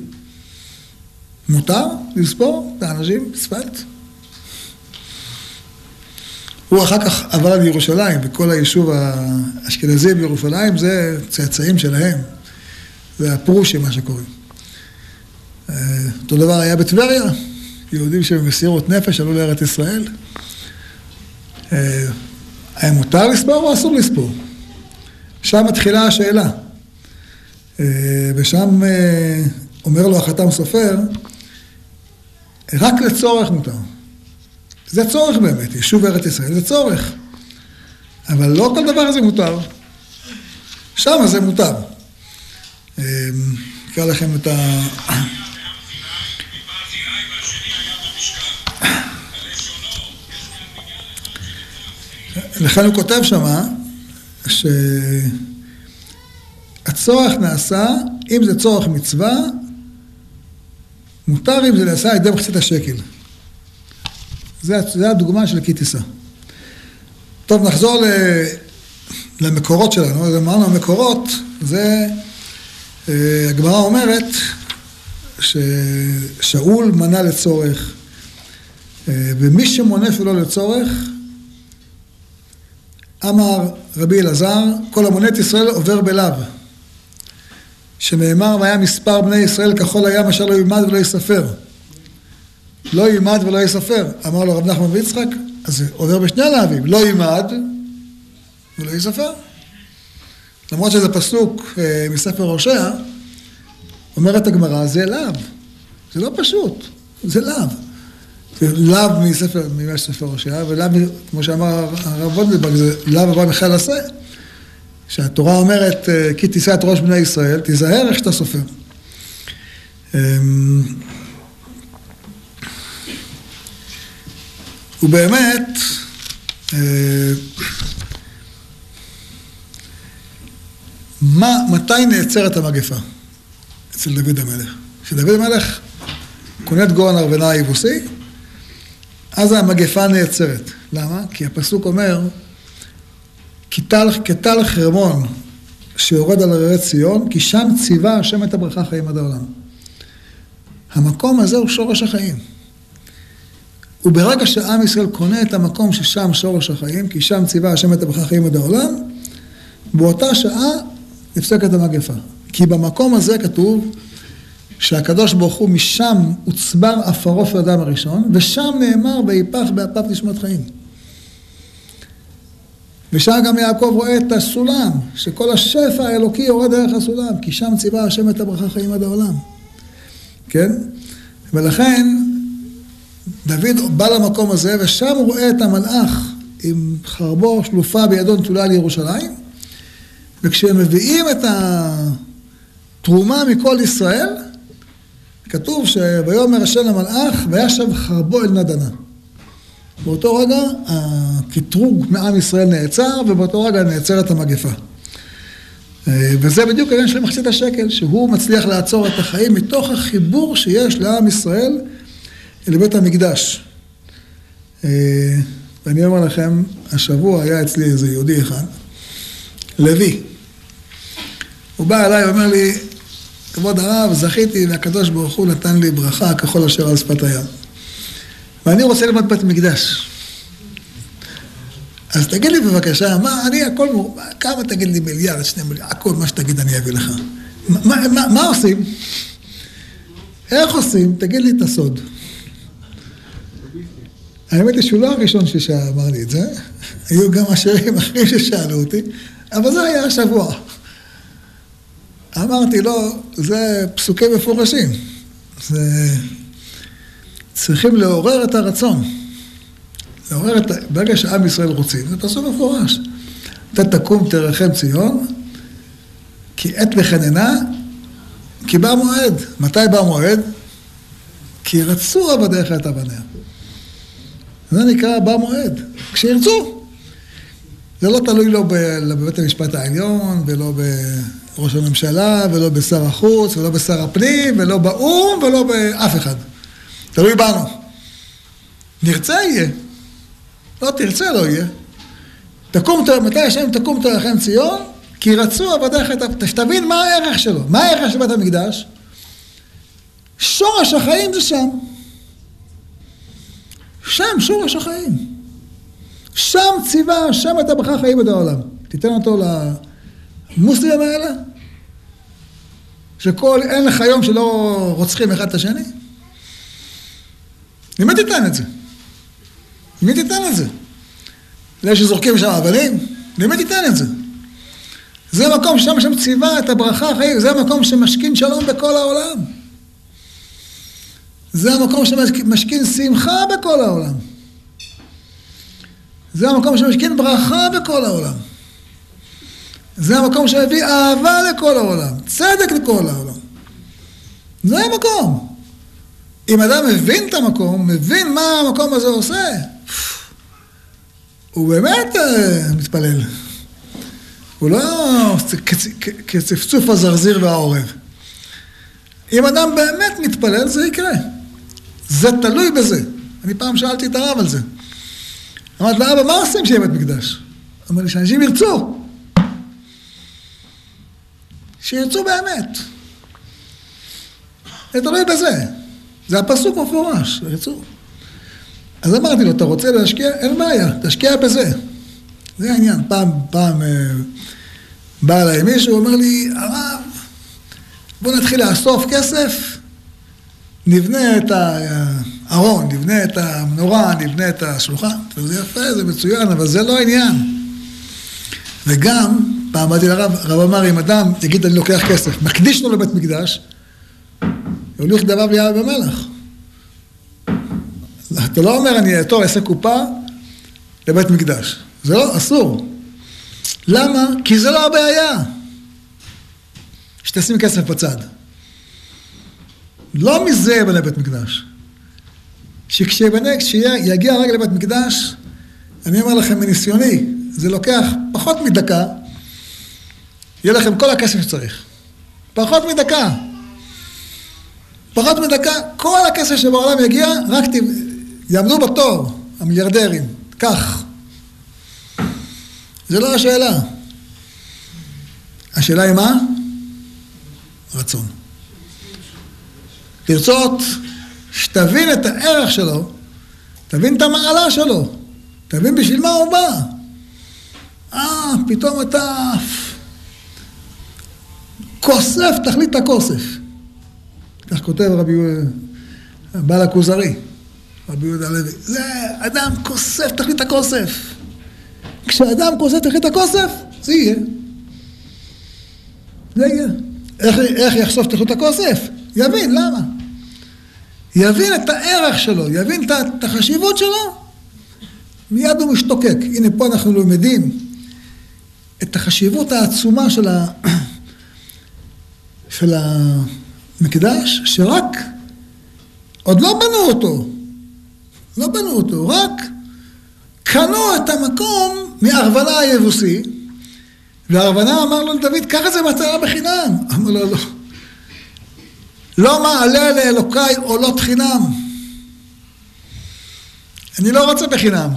מותר לספור את האנשים בצפת? הוא אחר כך עבר לירושלים, וכל היישוב האשכנזי בירושלים זה צאצאים שלהם. זה הפרושים, מה שקוראים. אה, אותו דבר היה בטבריה, יהודים שבמסירות נפש עלו לארץ ישראל. אה, היה מותר לספור או אסור לספור? שם מתחילה השאלה. אה, ושם אומר לו החתם סופר, רק לצורך מותר. זה צורך באמת, יישוב ארץ ישראל זה צורך. אבל לא כל דבר הזה מותר. שם זה מותר. אמ, אקרא לכם את ה... לכן הוא כותב שמה, שהצורך נעשה, אם זה צורך מצווה, מותר אם זה נעשה על ידי מחצית השקל. זה הדוגמה של קיטיסה. טוב, נחזור למקורות שלנו. אז אמרנו, המקורות זה, אה, הגמרא אומרת ששאול מנה לצורך, אה, ומי שמונה שלא לצורך, אמר רבי אלעזר, כל המונה את ישראל עובר בלאו. שנאמר, והיה מספר בני ישראל כחול הים אשר לא ילמד ולא יספר. לא יימד ולא יספר. אמר לו רב נחמן ויצחק, אז זה עובר בשני הלאווים, לא יימד ולא יספר. למרות שזה פסוק אה, מספר הושע, אומרת הגמרא, זה לאו. זה לא פשוט, זה לאו. זה לאו מספר, ממש ספר הושע, ולאו, כמו שאמר הרב וולדנברג, זה לאו הבא מחיל עשה. שהתורה אומרת, אה, כי תישא את ראש בני ישראל, תיזהר איך שאתה סופר. אמ, ובאמת, אה, מה, מתי נעצרת המגפה אצל דוד המלך? כשדוד המלך קונה את גורן ארוונה היבוסי, אז המגפה נעצרת. למה? כי הפסוק אומר, כטל חרמון שיורד על הררי ציון, כי שם ציווה השם את הברכה חיים עד העולם. המקום הזה הוא שורש החיים. וברגע שעם ישראל קונה את המקום ששם שורש החיים, כי שם ציווה השם את הברכה חיים עד העולם, באותה שעה נפסקת המגפה. כי במקום הזה כתוב שהקדוש ברוך הוא משם הוצבר עפרו של אדם הראשון, ושם נאמר ויפח באפיו נשמת חיים. ושם גם יעקב רואה את הסולם, שכל השפע האלוקי יורד דרך הסולם, כי שם ציווה השם את הברכה חיים עד העולם. כן? ולכן דוד בא למקום הזה, ושם הוא רואה את המלאך עם חרבו שלופה בידו נטולה על ירושלים, וכשהם מביאים את התרומה מכל ישראל, כתוב שביאמר השם למלאך, וישב חרבו אל נדנה. באותו רגע הקטרוג מעם ישראל נעצר, ובאותו רגע נעצרת המגפה. אה, וזה בדיוק העניין של מחצית השקל, שהוא מצליח לעצור את החיים מתוך החיבור שיש לעם ישראל לבית המקדש. אה, ואני אומר לכם, השבוע היה אצלי איזה יהודי אחד, לוי. הוא בא אליי ואומר לי, כבוד הרב, זכיתי והקדוש ברוך הוא נתן לי ברכה ככל אשר על שפת הים. ואני רוצה ללמוד בית מקדש. אז תגיד לי בבקשה, מה, אני הכל, כמה תגיד לי מיליארד, שני מיליארד, הכל מה שתגיד אני אביא לך. מה, מה, מה עושים? איך עושים? תגיד לי את הסוד. האמת היא שהוא לא הראשון שאמר לי את זה, היו גם אשרים אחרים ששאלו אותי, אבל זה היה השבוע. אמרתי לו, זה פסוקים מפורשים. זה... צריכים לעורר את הרצון. לעורר את... ברגע שעם ישראל רוצים, זה פסוק מפורש. אתה תקום תרחם ציון, כי עת וחננה, כי בא מועד. מתי בא מועד? כי רצו עבדיך את אבניה. זה נקרא בא מועד, כשירצו. זה לא תלוי לא בבית המשפט העליון, ולא בראש הממשלה, ולא בשר החוץ, ולא בשר הפנים, ולא באו"ם, ולא באף אחד. תלוי בנו. נרצה יהיה, לא תרצה לא יהיה. תקום, מתי השם תקום תרחם ציון? כי רצו עבדיך את... שתבין מה הערך שלו. מה הערך של בית המקדש? שורש החיים זה שם. שם שורש החיים. שם ציווה השם את הברכה חיים עד העולם. תיתן אותו למוסלמים האלה? שכל, אין לך יום שלא רוצחים אחד את השני? למי תיתן את זה? למי תיתן את זה? לאלה שזורקים שם אבנים? למי תיתן את זה? זה מקום ששם השם ציווה את הברכה החיים, זה המקום שמשכין שלום בכל העולם. זה המקום שמשכין שמחה בכל העולם. זה המקום שמשכין ברכה בכל העולם. זה המקום שמביא אהבה לכל העולם, צדק לכל העולם. זה המקום. אם אדם מבין את המקום, מבין מה המקום הזה עושה, הוא באמת uh, מתפלל. הוא לא כצפצוף הזרזיר והעורב. אם אדם באמת מתפלל, זה יקרה. זה תלוי בזה. אני פעם שאלתי את הרב על זה. אמרתי לו, אבא, מה עושים שיהיה בית מקדש? אמר לי, שאנשים ירצו. שירצו באמת. זה תלוי בזה. זה הפסוק מפורש, ירצו. אז אמרתי לו, אתה רוצה להשקיע? אין בעיה, תשקיע בזה. זה העניין. פעם, פעם אה, בא אליי מישהו, אומר לי, הרב, בוא נתחיל לאסוף כסף, נבנה את הארון, נבנה את המנורה, נבנה את השלוחה. זה יפה, זה מצוין, אבל זה לא העניין. וגם, פעם אמרתי לרב, הרב אמר, אם אדם יגיד אני לוקח כסף, מקדיש לו לבית מקדש, יוליך דבר בלי במלח. אתה לא אומר, אני טוב, אעשה קופה לבית מקדש. זה לא, אסור. למה? כי זה לא הבעיה. שתשים כסף בצד. לא מזה יבנה בית מקדש. שכשיבנה, כשיגיע הרגע לבית מקדש, אני אומר לכם מניסיוני, זה לוקח פחות מדקה, יהיה לכם כל הכסף שצריך. פחות מדקה. פחות מדקה, כל הכסף שבעולם יגיע, רק ת... יעמדו בתור, המיליארדרים. כך. זה לא השאלה. השאלה היא מה? רצון. לרצות שתבין את הערך שלו, תבין את המעלה שלו, תבין בשביל מה הוא בא. אה, פתאום אתה כוסף תכלית הכוסף. כך כותב רבי בעל הכוזרי, רבי יהודה הלוי. זה אדם כוסף תכלית הכוסף. כשאדם כוסף תכלית הכוסף, זה יהיה. זה יהיה. איך, איך יחשוף תכלית הכוסף? יבין, למה? יבין את הערך שלו, יבין את החשיבות שלו, מיד הוא משתוקק. הנה פה אנחנו לומדים את החשיבות העצומה של, ה... של המקדש, שרק עוד לא בנו אותו, לא בנו אותו, רק קנו את המקום מארוונה היבוסי, וארוונה אמר לו לדוד, את זה מתנה בחינם. אמר לו, לא. לא מעלה לאלוקיי עולות חינם. אני לא רוצה בחינם,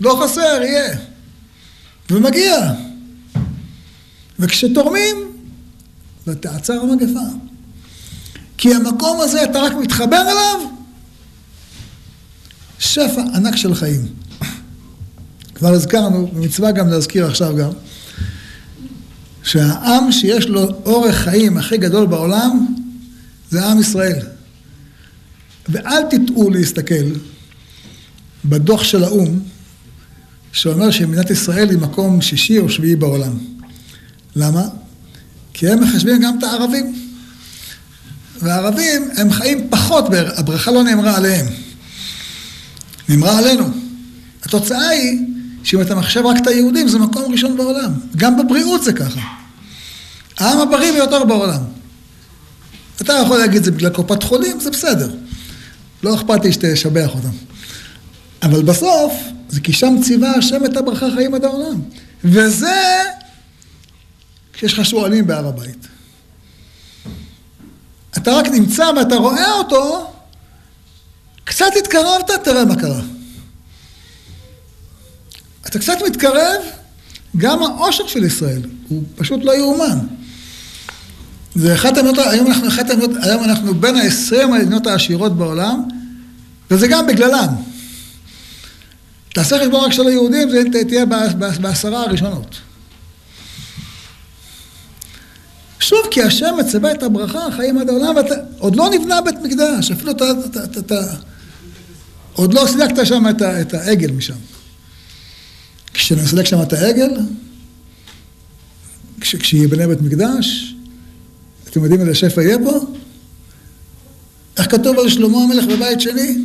לא חסר, יהיה. ומגיע. וכשתורמים, ותעצר המגפה. כי המקום הזה, אתה רק מתחבר אליו, שפע ענק של חיים. כבר הזכרנו, במצווה גם להזכיר עכשיו גם, שהעם שיש לו אורך חיים הכי גדול בעולם, זה עם ישראל. ואל תטעו להסתכל בדוח של האו"ם, שאומר שמדינת ישראל היא מקום שישי או שביעי בעולם. למה? כי הם מחשבים גם את הערבים. והערבים הם חיים פחות, הברכה לא נאמרה עליהם, נאמרה עלינו. התוצאה היא שאם אתה מחשב רק את היהודים זה מקום ראשון בעולם. גם בבריאות זה ככה. העם הבריא ביותר בעולם. אתה יכול להגיד זה בגלל קופת חולים, זה בסדר. לא אכפת לי שתשבח אותם. אבל בסוף, זה כי שם ציווה השם את הברכה חיים עד העולם. וזה כשיש לך שועלים בהר הבית. אתה רק נמצא ואתה רואה אותו, קצת התקרבת, תראה מה קרה. אתה קצת מתקרב, גם העושר של ישראל, הוא פשוט לא יאומן. זה אחת המדינות, היום אנחנו, אחת המדינות, היום אנחנו בין ה-20 המדינות העשירות בעולם, וזה גם בגללם. תעשה חשבון רק של היהודים, זה תהיה בעשרה הראשונות. שוב, כי השם מצווה את הברכה, חיים עד העולם, ואתה, עוד לא נבנה בית מקדש, אפילו אתה, אתה, אתה, עוד לא סילקת שם את, את העגל משם. כשנסלק שם את העגל, כש, כשיבנה בית מקדש, אתם יודעים איזה שפע יהיה פה? איך כתוב על שלמה המלך בבית שני?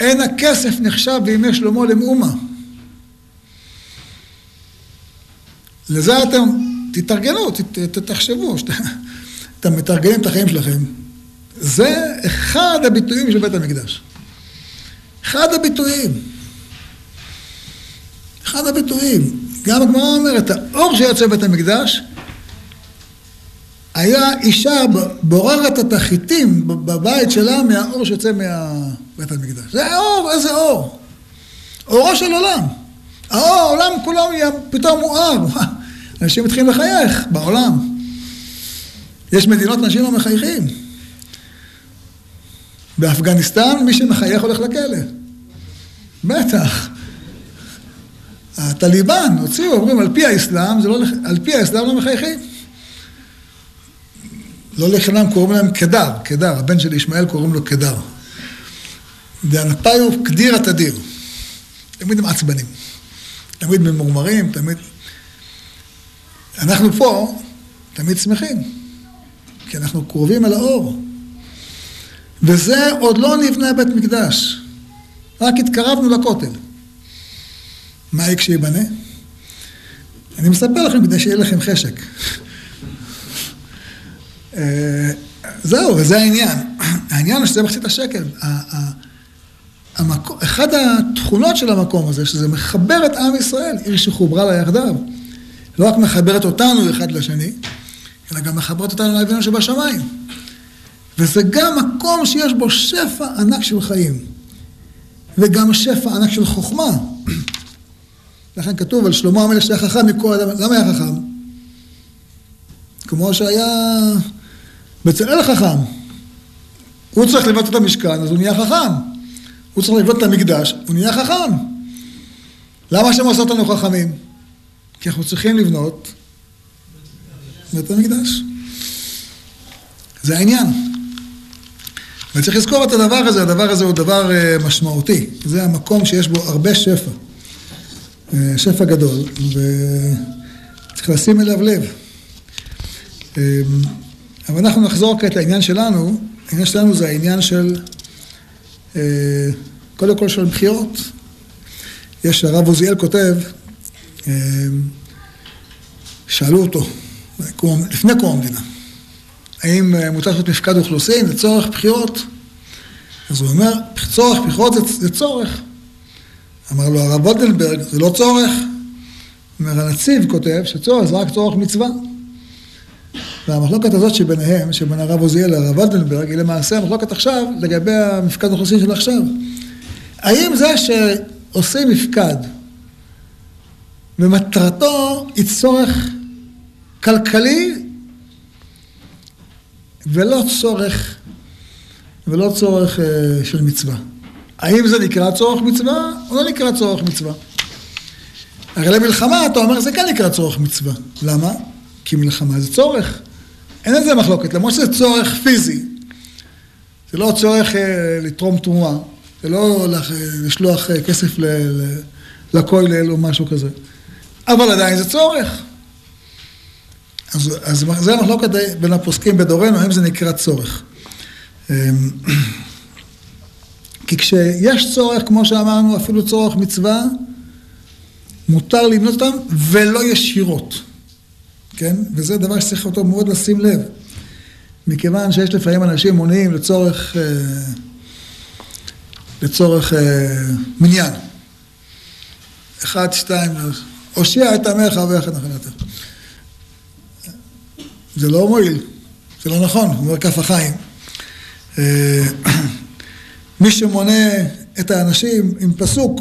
אין הכסף נחשב בימי שלמה למאומה. לזה אתם תתארגנו, תחשבו, אתם מתרגלים את החיים שלכם. זה אחד הביטויים של בית המקדש. אחד הביטויים. אחד הביטויים. גם הגמרא אומרת, האור שיוצא בבית המקדש, היה אישה בוררת את החיטים בבית שלה מהאור שיוצא מבית המקדש. זה האור, איזה אור? אורו של עולם. האור, העולם כולו פתאום מואר. אנשים מתחילים לחייך בעולם. יש מדינות אנשים לא מחייכים. באפגניסטן מי שמחייך הולך לכלא. בטח. הטליבן הוציאו, אומרים על פי האסלאם, לא, על פי האסלאם לא מחייכים. לא לחינם קוראים להם קדר, קדר, הבן של ישמעאל קוראים לו קדר. דאנפיו קדירה תדיר. תמיד הם עצבנים. תמיד ממורמרים, תמיד... אנחנו פה תמיד שמחים, כי אנחנו קרובים אל האור. וזה עוד לא נבנה בית מקדש, רק התקרבנו לכותל. מה יהיה כשיבנה? אני מספר לכם כדי שיהיה לכם חשק. אה, זהו, וזה העניין. העניין הוא שזה מחצית השקל. אחד התכונות של המקום הזה, שזה מחבר את עם ישראל, עיר שחוברה לה יחדיו. לא רק מחברת אותנו אחד לשני, אלא גם מחברת אותנו לאבינו שבשמיים. וזה גם מקום שיש בו שפע ענק של חיים, וגם שפע ענק של חוכמה. לכן כתוב על שלמה המלך שהיה חכם מכל אדם, למה היה חכם? כמו שהיה בצלאל חכם. הוא צריך לבנות את המשכן, אז הוא נהיה חכם. הוא צריך לבנות את המקדש, הוא נהיה חכם. למה השם עושה אותנו חכמים? כי אנחנו צריכים לבנות בית המקדש. זה העניין. וצריך לזכור את הדבר הזה, הדבר הזה הוא דבר אה, משמעותי. זה המקום שיש בו הרבה שפע. אה, שפע גדול, וצריך לשים אליו לב. אה, אבל אנחנו נחזור כעת לעניין שלנו, העניין שלנו זה העניין של, קודם כל של בחירות. יש, הרב עוזיאל כותב, שאלו אותו, לפני קום המדינה, האם אה, מותר לעשות מפקד אוכלוסין לצורך בחירות? אז הוא אומר, צורך בחירות זה, זה צורך. אמר לו הרב וולדנברג, זה לא צורך. אומר, הנציב כותב שצורך זה רק צורך מצווה. והמחלוקת הזאת שביניהם, שבין הרב עוזיאל לרב וולדנברג, היא למעשה המחלוקת עכשיו לגבי המפקד האוכלוסין של עכשיו. האם זה שעושים מפקד ומטרתו היא צורך כלכלי ולא צורך, ולא צורך uh, של מצווה. האם זה נקרא צורך מצווה או לא נקרא צורך מצווה? הרי למלחמה אתה אומר זה כן נקרא צורך מצווה. למה? כי מלחמה זה צורך. אין על זה מחלוקת, למרות שזה צורך פיזי. זה לא צורך uh, לתרום תרומה, זה לא לשלוח uh, כסף לכולל או משהו כזה. אבל עדיין זה צורך. אז, אז זה המחלוקת בין הפוסקים בדורנו, האם זה נקרא צורך. אמ, כי כשיש צורך, כמו שאמרנו, אפילו צורך מצווה, מותר לבנות אותם ולא ישירות, כן? וזה דבר שצריך אותו מאוד לשים לב. מכיוון שיש לפעמים אנשים מונעים לצורך, אה, לצורך אה, מניין. אחד, שתיים, הושיע את עמך נחלתם. זה לא מועיל, זה לא נכון, אומר כף החיים. אה, מי שמונה את האנשים עם פסוק,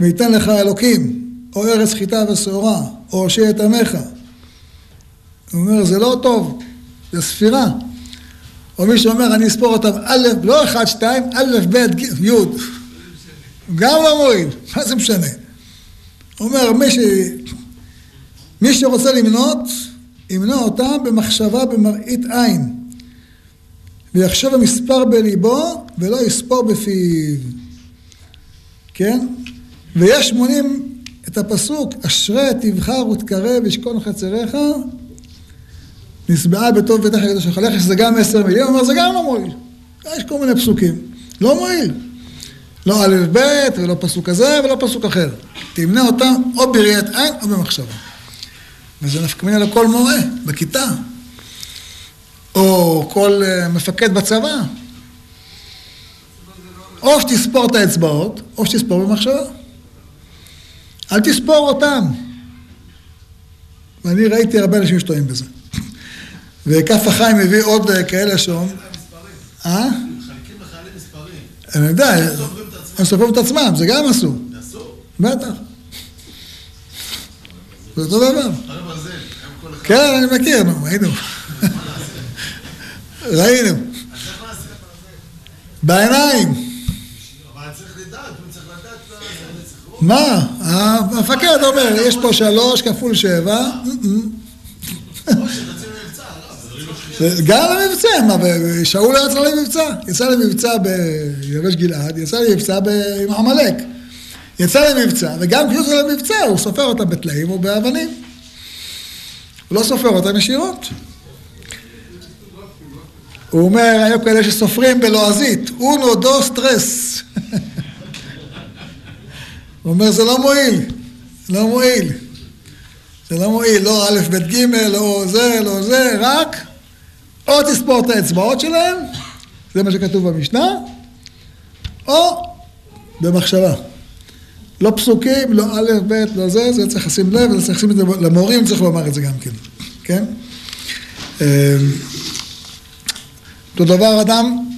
וייתן לך אלוקים, או ארץ חיטה ושעורה, או הושיע את עמך. הוא אומר, זה לא טוב, זה ספירה. או מי שאומר, אני אספור אותם א', לא אחד, שתיים, א', ב', י', גם לא מועיל, מה זה משנה? הוא אומר, מי, ש... מי שרוצה למנות, ימנע אותם במחשבה במראית עין, ויחשב המספר בליבו ולא יספור בפיו. כן? ויש מונים את הפסוק, אשרי תבחר ותקרב וישכון חצריך, נשבעה בטוב ביתך הקדוש שלך, לך שזה גם עשר מילים, הוא אומר זה גם לא מועיל. יש כל מיני פסוקים, לא מועיל. לא א' ב' ולא פסוק כזה ולא פסוק אחר. תמנה אותם או בראיית עין או במחשבה. וזה נפקא מינה לכל מורה בכיתה, או כל אה, מפקד בצבא. או שתספור את האצבעות, או שתספור במחשבה. אל תספור אותם. ואני ראיתי הרבה אנשים שטועים בזה. וכף החיים מביא עוד אה, כאלה שאומרים... אה? מחלקים לחיילים מספרים. אני יודע, הם סופרים את עצמם, זה גם אסור. אסור? בטח. זה אותו דבר. כן, אני מכיר, נו, היינו. ראינו. בעיניים. מה? המפקד אומר, יש פה שלוש כפול שבע. גם למבצע, מה, שאול לא יצא למבצע. יצא למבצע ביבש גלעד, יצא למבצע עם עמלק. יצא למבצע, וגם כשהוא יוצא למבצע, הוא סופר אותם בטלאים או באבנים. הוא לא סופר אותם ישירות. הוא אומר, היו כאלה שסופרים בלועזית, אונו דו סטרס. הוא אומר, זה לא מועיל, לא מועיל. זה לא מועיל, לא א', ב', ג', לא זה, לא זה, רק או תספור את האצבעות שלהם, זה מה שכתוב במשנה, או במחשבה. לא פסוקים, לא א', ב', לא זה, זה צריך לשים לב, זה צריך לשים את זה, למורים צריך לומר את זה גם כן, כן? אמ, אותו דבר אדם,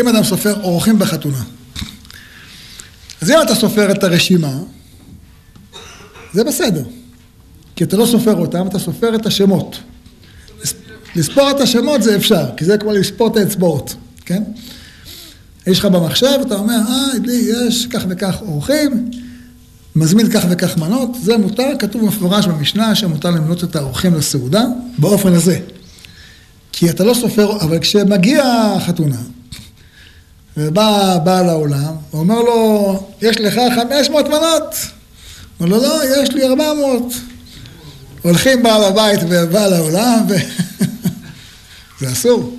אם אדם סופר אורחים בחתונה, אז אם אתה סופר את הרשימה, זה בסדר. כי אתה לא סופר אותם, אתה סופר את השמות. לספור את השמות זה אפשר, כי זה כמו לספור את האצבעות, כן? יש לך במחשב, אתה אומר, אה, לי יש כך וכך אורחים, מזמין כך וכך מנות, זה מותר, כתוב מפורש במשנה שמותר למנות את האורחים לסעודה, באופן הזה. כי אתה לא סופר, אבל כשמגיע החתונה, ובא בעל העולם, ואומר לו, יש לך 500 מנות. אומר לו, לא, יש לי 400. הולכים בעל הבית ובעל העולם, ו... זה אסור.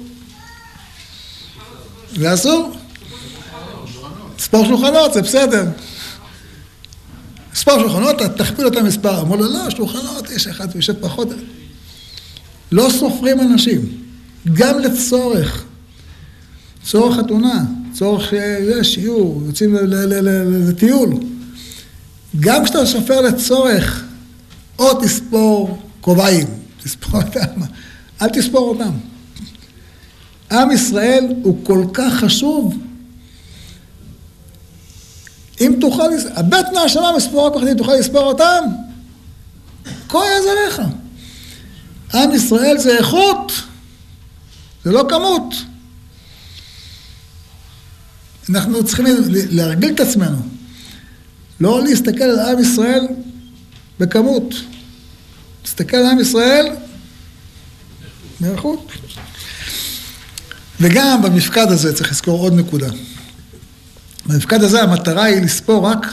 זה אסור. ספור שולחנות, זה בסדר. ספור שולחנות, תכפיל את המספר. אמרו לו, לא, שולחנות, יש אחד ויושב פחות. לא סופרים אנשים, גם לצורך. צורך חתונה, צורך אה, שיעור, יוצאים לטיול. גם כשאתה סופר לצורך, או תספור כובעים, תספור אותם, אל תספור אותם. עם ישראל הוא כל כך חשוב. אם תוכל, הבט מהשמה מספור רק אם תוכל לספור אותם, כה יעזריך. עם ישראל זה איכות, זה לא כמות. אנחנו צריכים להרגיל את עצמנו. לא להסתכל על עם ישראל בכמות. להסתכל על עם ישראל באיכות. וגם במפקד הזה צריך לזכור עוד נקודה. במפקד הזה המטרה היא לספור רק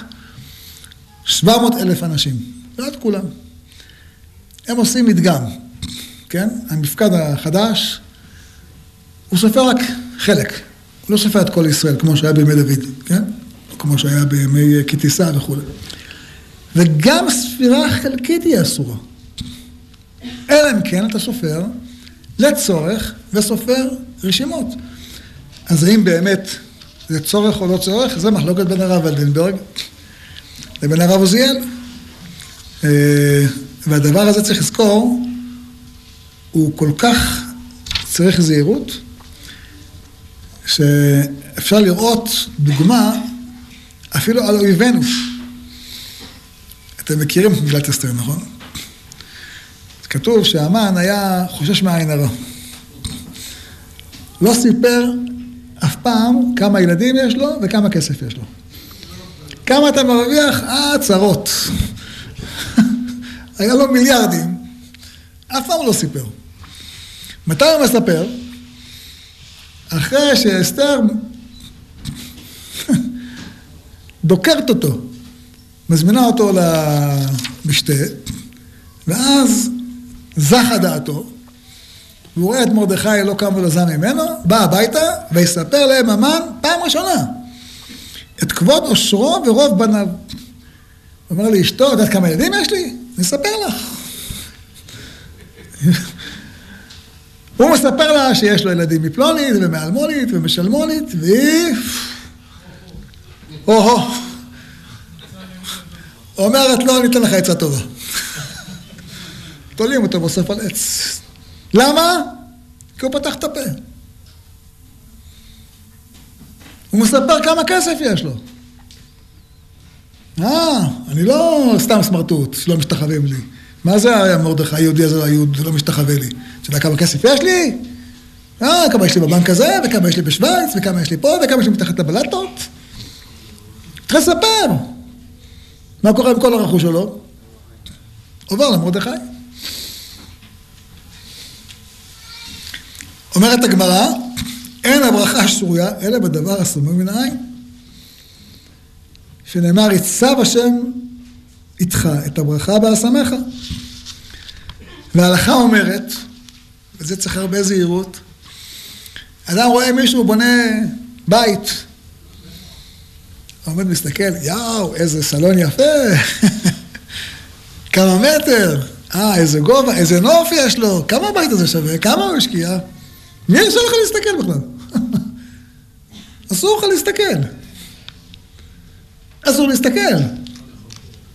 700 אלף אנשים, לא את כולם. הם עושים מדגם, כן? המפקד החדש, הוא סופר רק חלק. הוא לא סופר את כל ישראל, כמו שהיה בימי דוד, כן? כמו שהיה בימי קיטיסה וכולי. וגם ספירה חלקית היא אסורה. אלא אם כן אתה סופר לצורך וסופר רשימות. אז האם באמת זה צורך או לא צורך? זה מחלוקת בין הרב ולדנברג לבין הרב עוזיאל. אה, והדבר הזה צריך לזכור, הוא כל כך צריך זהירות, שאפשר לראות דוגמה אפילו על אויבינו. אתם מכירים את מגילת אסתר, נכון? כתוב שהמן היה חושש מהעין הרע. לא סיפר אף פעם כמה ילדים יש לו וכמה כסף יש לו. כמה אתה מרוויח? אה, צרות. היה לו מיליארדים, אף פעם לא סיפר. מתי הוא מספר? אחרי שאסתר דוקרת אותו, מזמינה אותו למשתה, ואז זכה דעתו, והוא רואה את מרדכי לא קם ולא זם ממנו, בא הביתה ויספר להם המן פעם ראשונה את כבוד עושרו ורוב בניו. אומר לאשתו, את יודעת כמה ילדים יש לי? אני אספר לך. הוא מספר לה שיש לו ילדים מפלונית ומאלמונית ומשלמונית, והיא... או-הו. אומרת לו, אני אתן לך עצה טובה. תולים אותו בסוף על עץ. למה? כי הוא פתח את הפה. הוא מספר כמה כסף יש לו. אה, אני לא סתם סמרטוט שלא משתחווים לי. מה זה מרדכי היהודי הזה היהוד לא משתחווה לי? אתה יודע כמה כסף יש לי? אה, כמה יש לי בבנק הזה, וכמה יש לי בשוויץ, וכמה יש לי פה, וכמה יש לי מתחת לבלטות. צריך לספר. מה קורה עם כל הרכוש שלו? עובר למרדכי. אומרת הגמרא, אין הברכה שרויה אלא בדבר הסמוי מן העין. שנאמר, יצב השם איתך את הברכה בהשמך. וההלכה אומרת, וזה צריך הרבה זהירות, אדם רואה מישהו בונה בית, עומד מסתכל, יאו, איזה סלון יפה, כמה מטר, אה, איזה גובה, איזה נוף יש לו, כמה הבית הזה שווה, כמה הוא השקיע, מי ירשה לך להסתכל בכלל? אסור לך להסתכל. אסור להסתכל.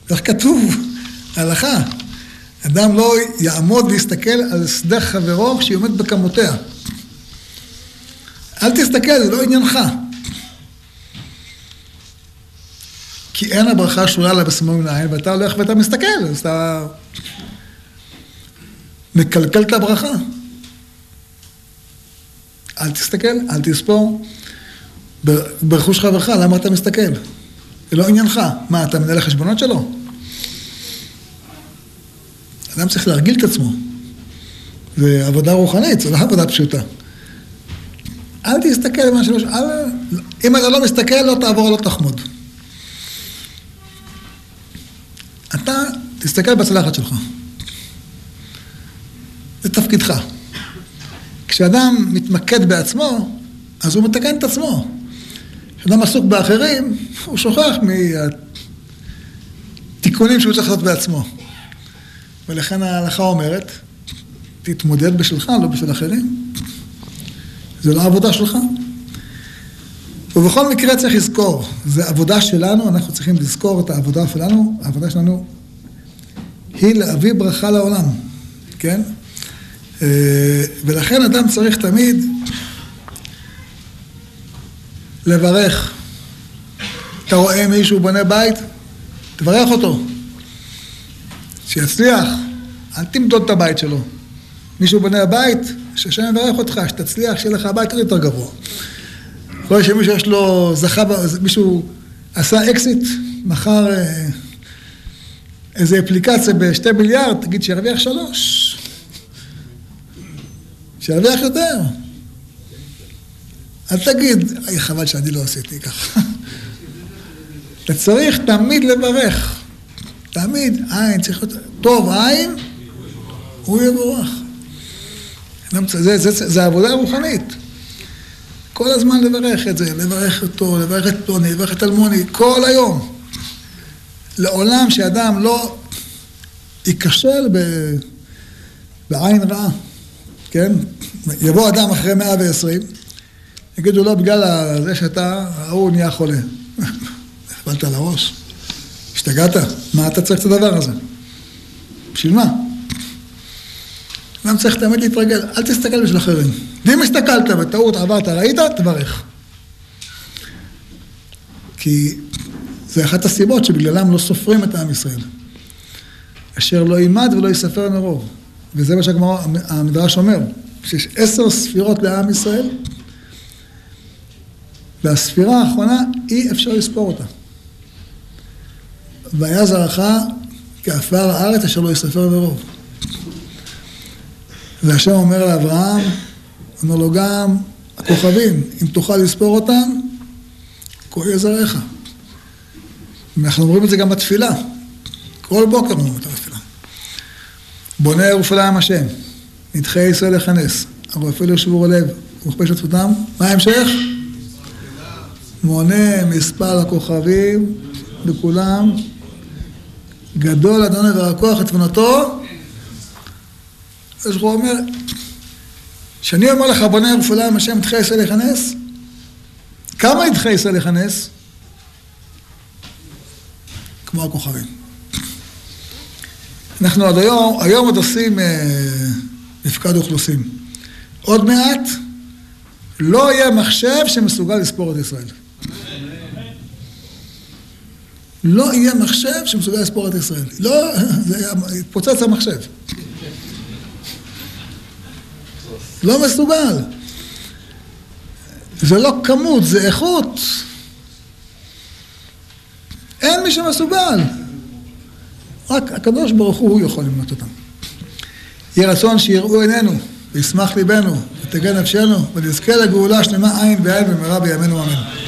איך כתוב? הלכה. אדם לא יעמוד ויסתכל על שדה חברו כשהיא עומדת בכמותיה. אל תסתכל, זה לא עניינך. כי אין הברכה שורה לה בשמאל מן העין, ואתה הולך ואתה מסתכל, אז אתה מקלקל את הברכה. אל תסתכל, אל תספור. ברכוש חברך, למה אתה מסתכל? זה לא עניינך. מה, אתה מנהל החשבונות שלו? אדם צריך להרגיל את עצמו. זה עבודה רוחנית, זו לא עבודה פשוטה. אל תסתכל על מה שלא... אל... אם אתה לא מסתכל, לא תעבור, לא תחמוד. אתה תסתכל בצלחת שלך. זה תפקידך. כשאדם מתמקד בעצמו, אז הוא מתקן את עצמו. כשאדם עסוק באחרים, הוא שוכח מהתיקונים שהוא צריך לעשות בעצמו. ולכן ההלכה אומרת, תתמודד בשבילך, לא בשביל אחרים. זה לא עבודה שלך. ובכל מקרה צריך לזכור, זה עבודה שלנו, אנחנו צריכים לזכור את העבודה שלנו, העבודה שלנו היא להביא ברכה לעולם, כן? אה, ולכן אדם צריך תמיד לברך. אתה רואה מישהו בונה בית? תברך אותו. שיצליח, אל תמדוד את הבית שלו. מישהו בונה בית, שהשם יברך אותך, שתצליח, שיהיה לך בית יותר גבוה. יכול להיות שמישהו יש לו, זכה, מישהו עשה אקזיט, מכר אה, איזה אפליקציה בשתי מיליארד, תגיד שירוויח שלוש. שירוויח יותר. אל תגיד, אי, חבל שאני לא עשיתי ככה. אתה צריך תמיד לברך. תמיד, עין, צריך להיות, טוב עין, הוא יבורך. זה, זה, זה, זה עבודה רוחנית. כל הזמן לברך את זה, לברך אותו, לברך את פלוני, לברך את אלמוני, כל היום. לעולם שאדם לא ייכשל ב... בעין רעה, כן? יבוא אדם אחרי מאה ועשרים, יגידו לו, בגלל זה שאתה, ההוא נהיה חולה. קיבלת על הראש. השתגעת? מה אתה צריך את הדבר הזה? בשביל מה? אדם צריך תמיד להתרגל, אל תסתכל בשביל אחרים. ואם הסתכלת בטעות, עברת, ראית, תברך. כי זה אחת הסיבות שבגללם לא סופרים את עם ישראל. אשר לא יימד ולא יספר מרוב. וזה מה שהמדרש אומר, שיש עשר ספירות לעם ישראל, והספירה האחרונה, אי אפשר לספור אותה. והיה זרעך כעפר הארץ אשר לא יספר מרוב. והשם אומר לאברהם, אומר לו גם הכוכבים, אם תוכל לספור אותם, כה יהיה זרעך. אנחנו אומרים את זה גם בתפילה. כל בוקר אומרים את זה בתפילה. בונה ירושלים השם, נדחי ישראל לכנס, הרופא לשבור הלב, ומכפה שתפותם, מה ההמשך? מונה מספר הכוכבים בכולם, גדול אדוני והכוח את תבונתו, אז הוא אומר, כשאני אומר לך בונה ירושלים השם נדחי ישראל לכנס, כמה נדחי ישראל לכנס? כמו הכוכבים. אנחנו עד היום, היום עוד עושים אה, מפקד אוכלוסין. עוד מעט לא יהיה מחשב שמסוגל לספור את ישראל. לא יהיה מחשב שמסוגל לספור את ישראל. לא, זה יתפוצץ המחשב. לא מסוגל. זה לא כמות, זה איכות. אין מי שמסוגל. רק הקדוש ברוך הוא יכול למנות אותם. יהי רצון שיראו עינינו וישמח ליבנו, ותגן נפשנו, ונזכה לגאולה שלמה עין בעין במהרה בימינו אמן.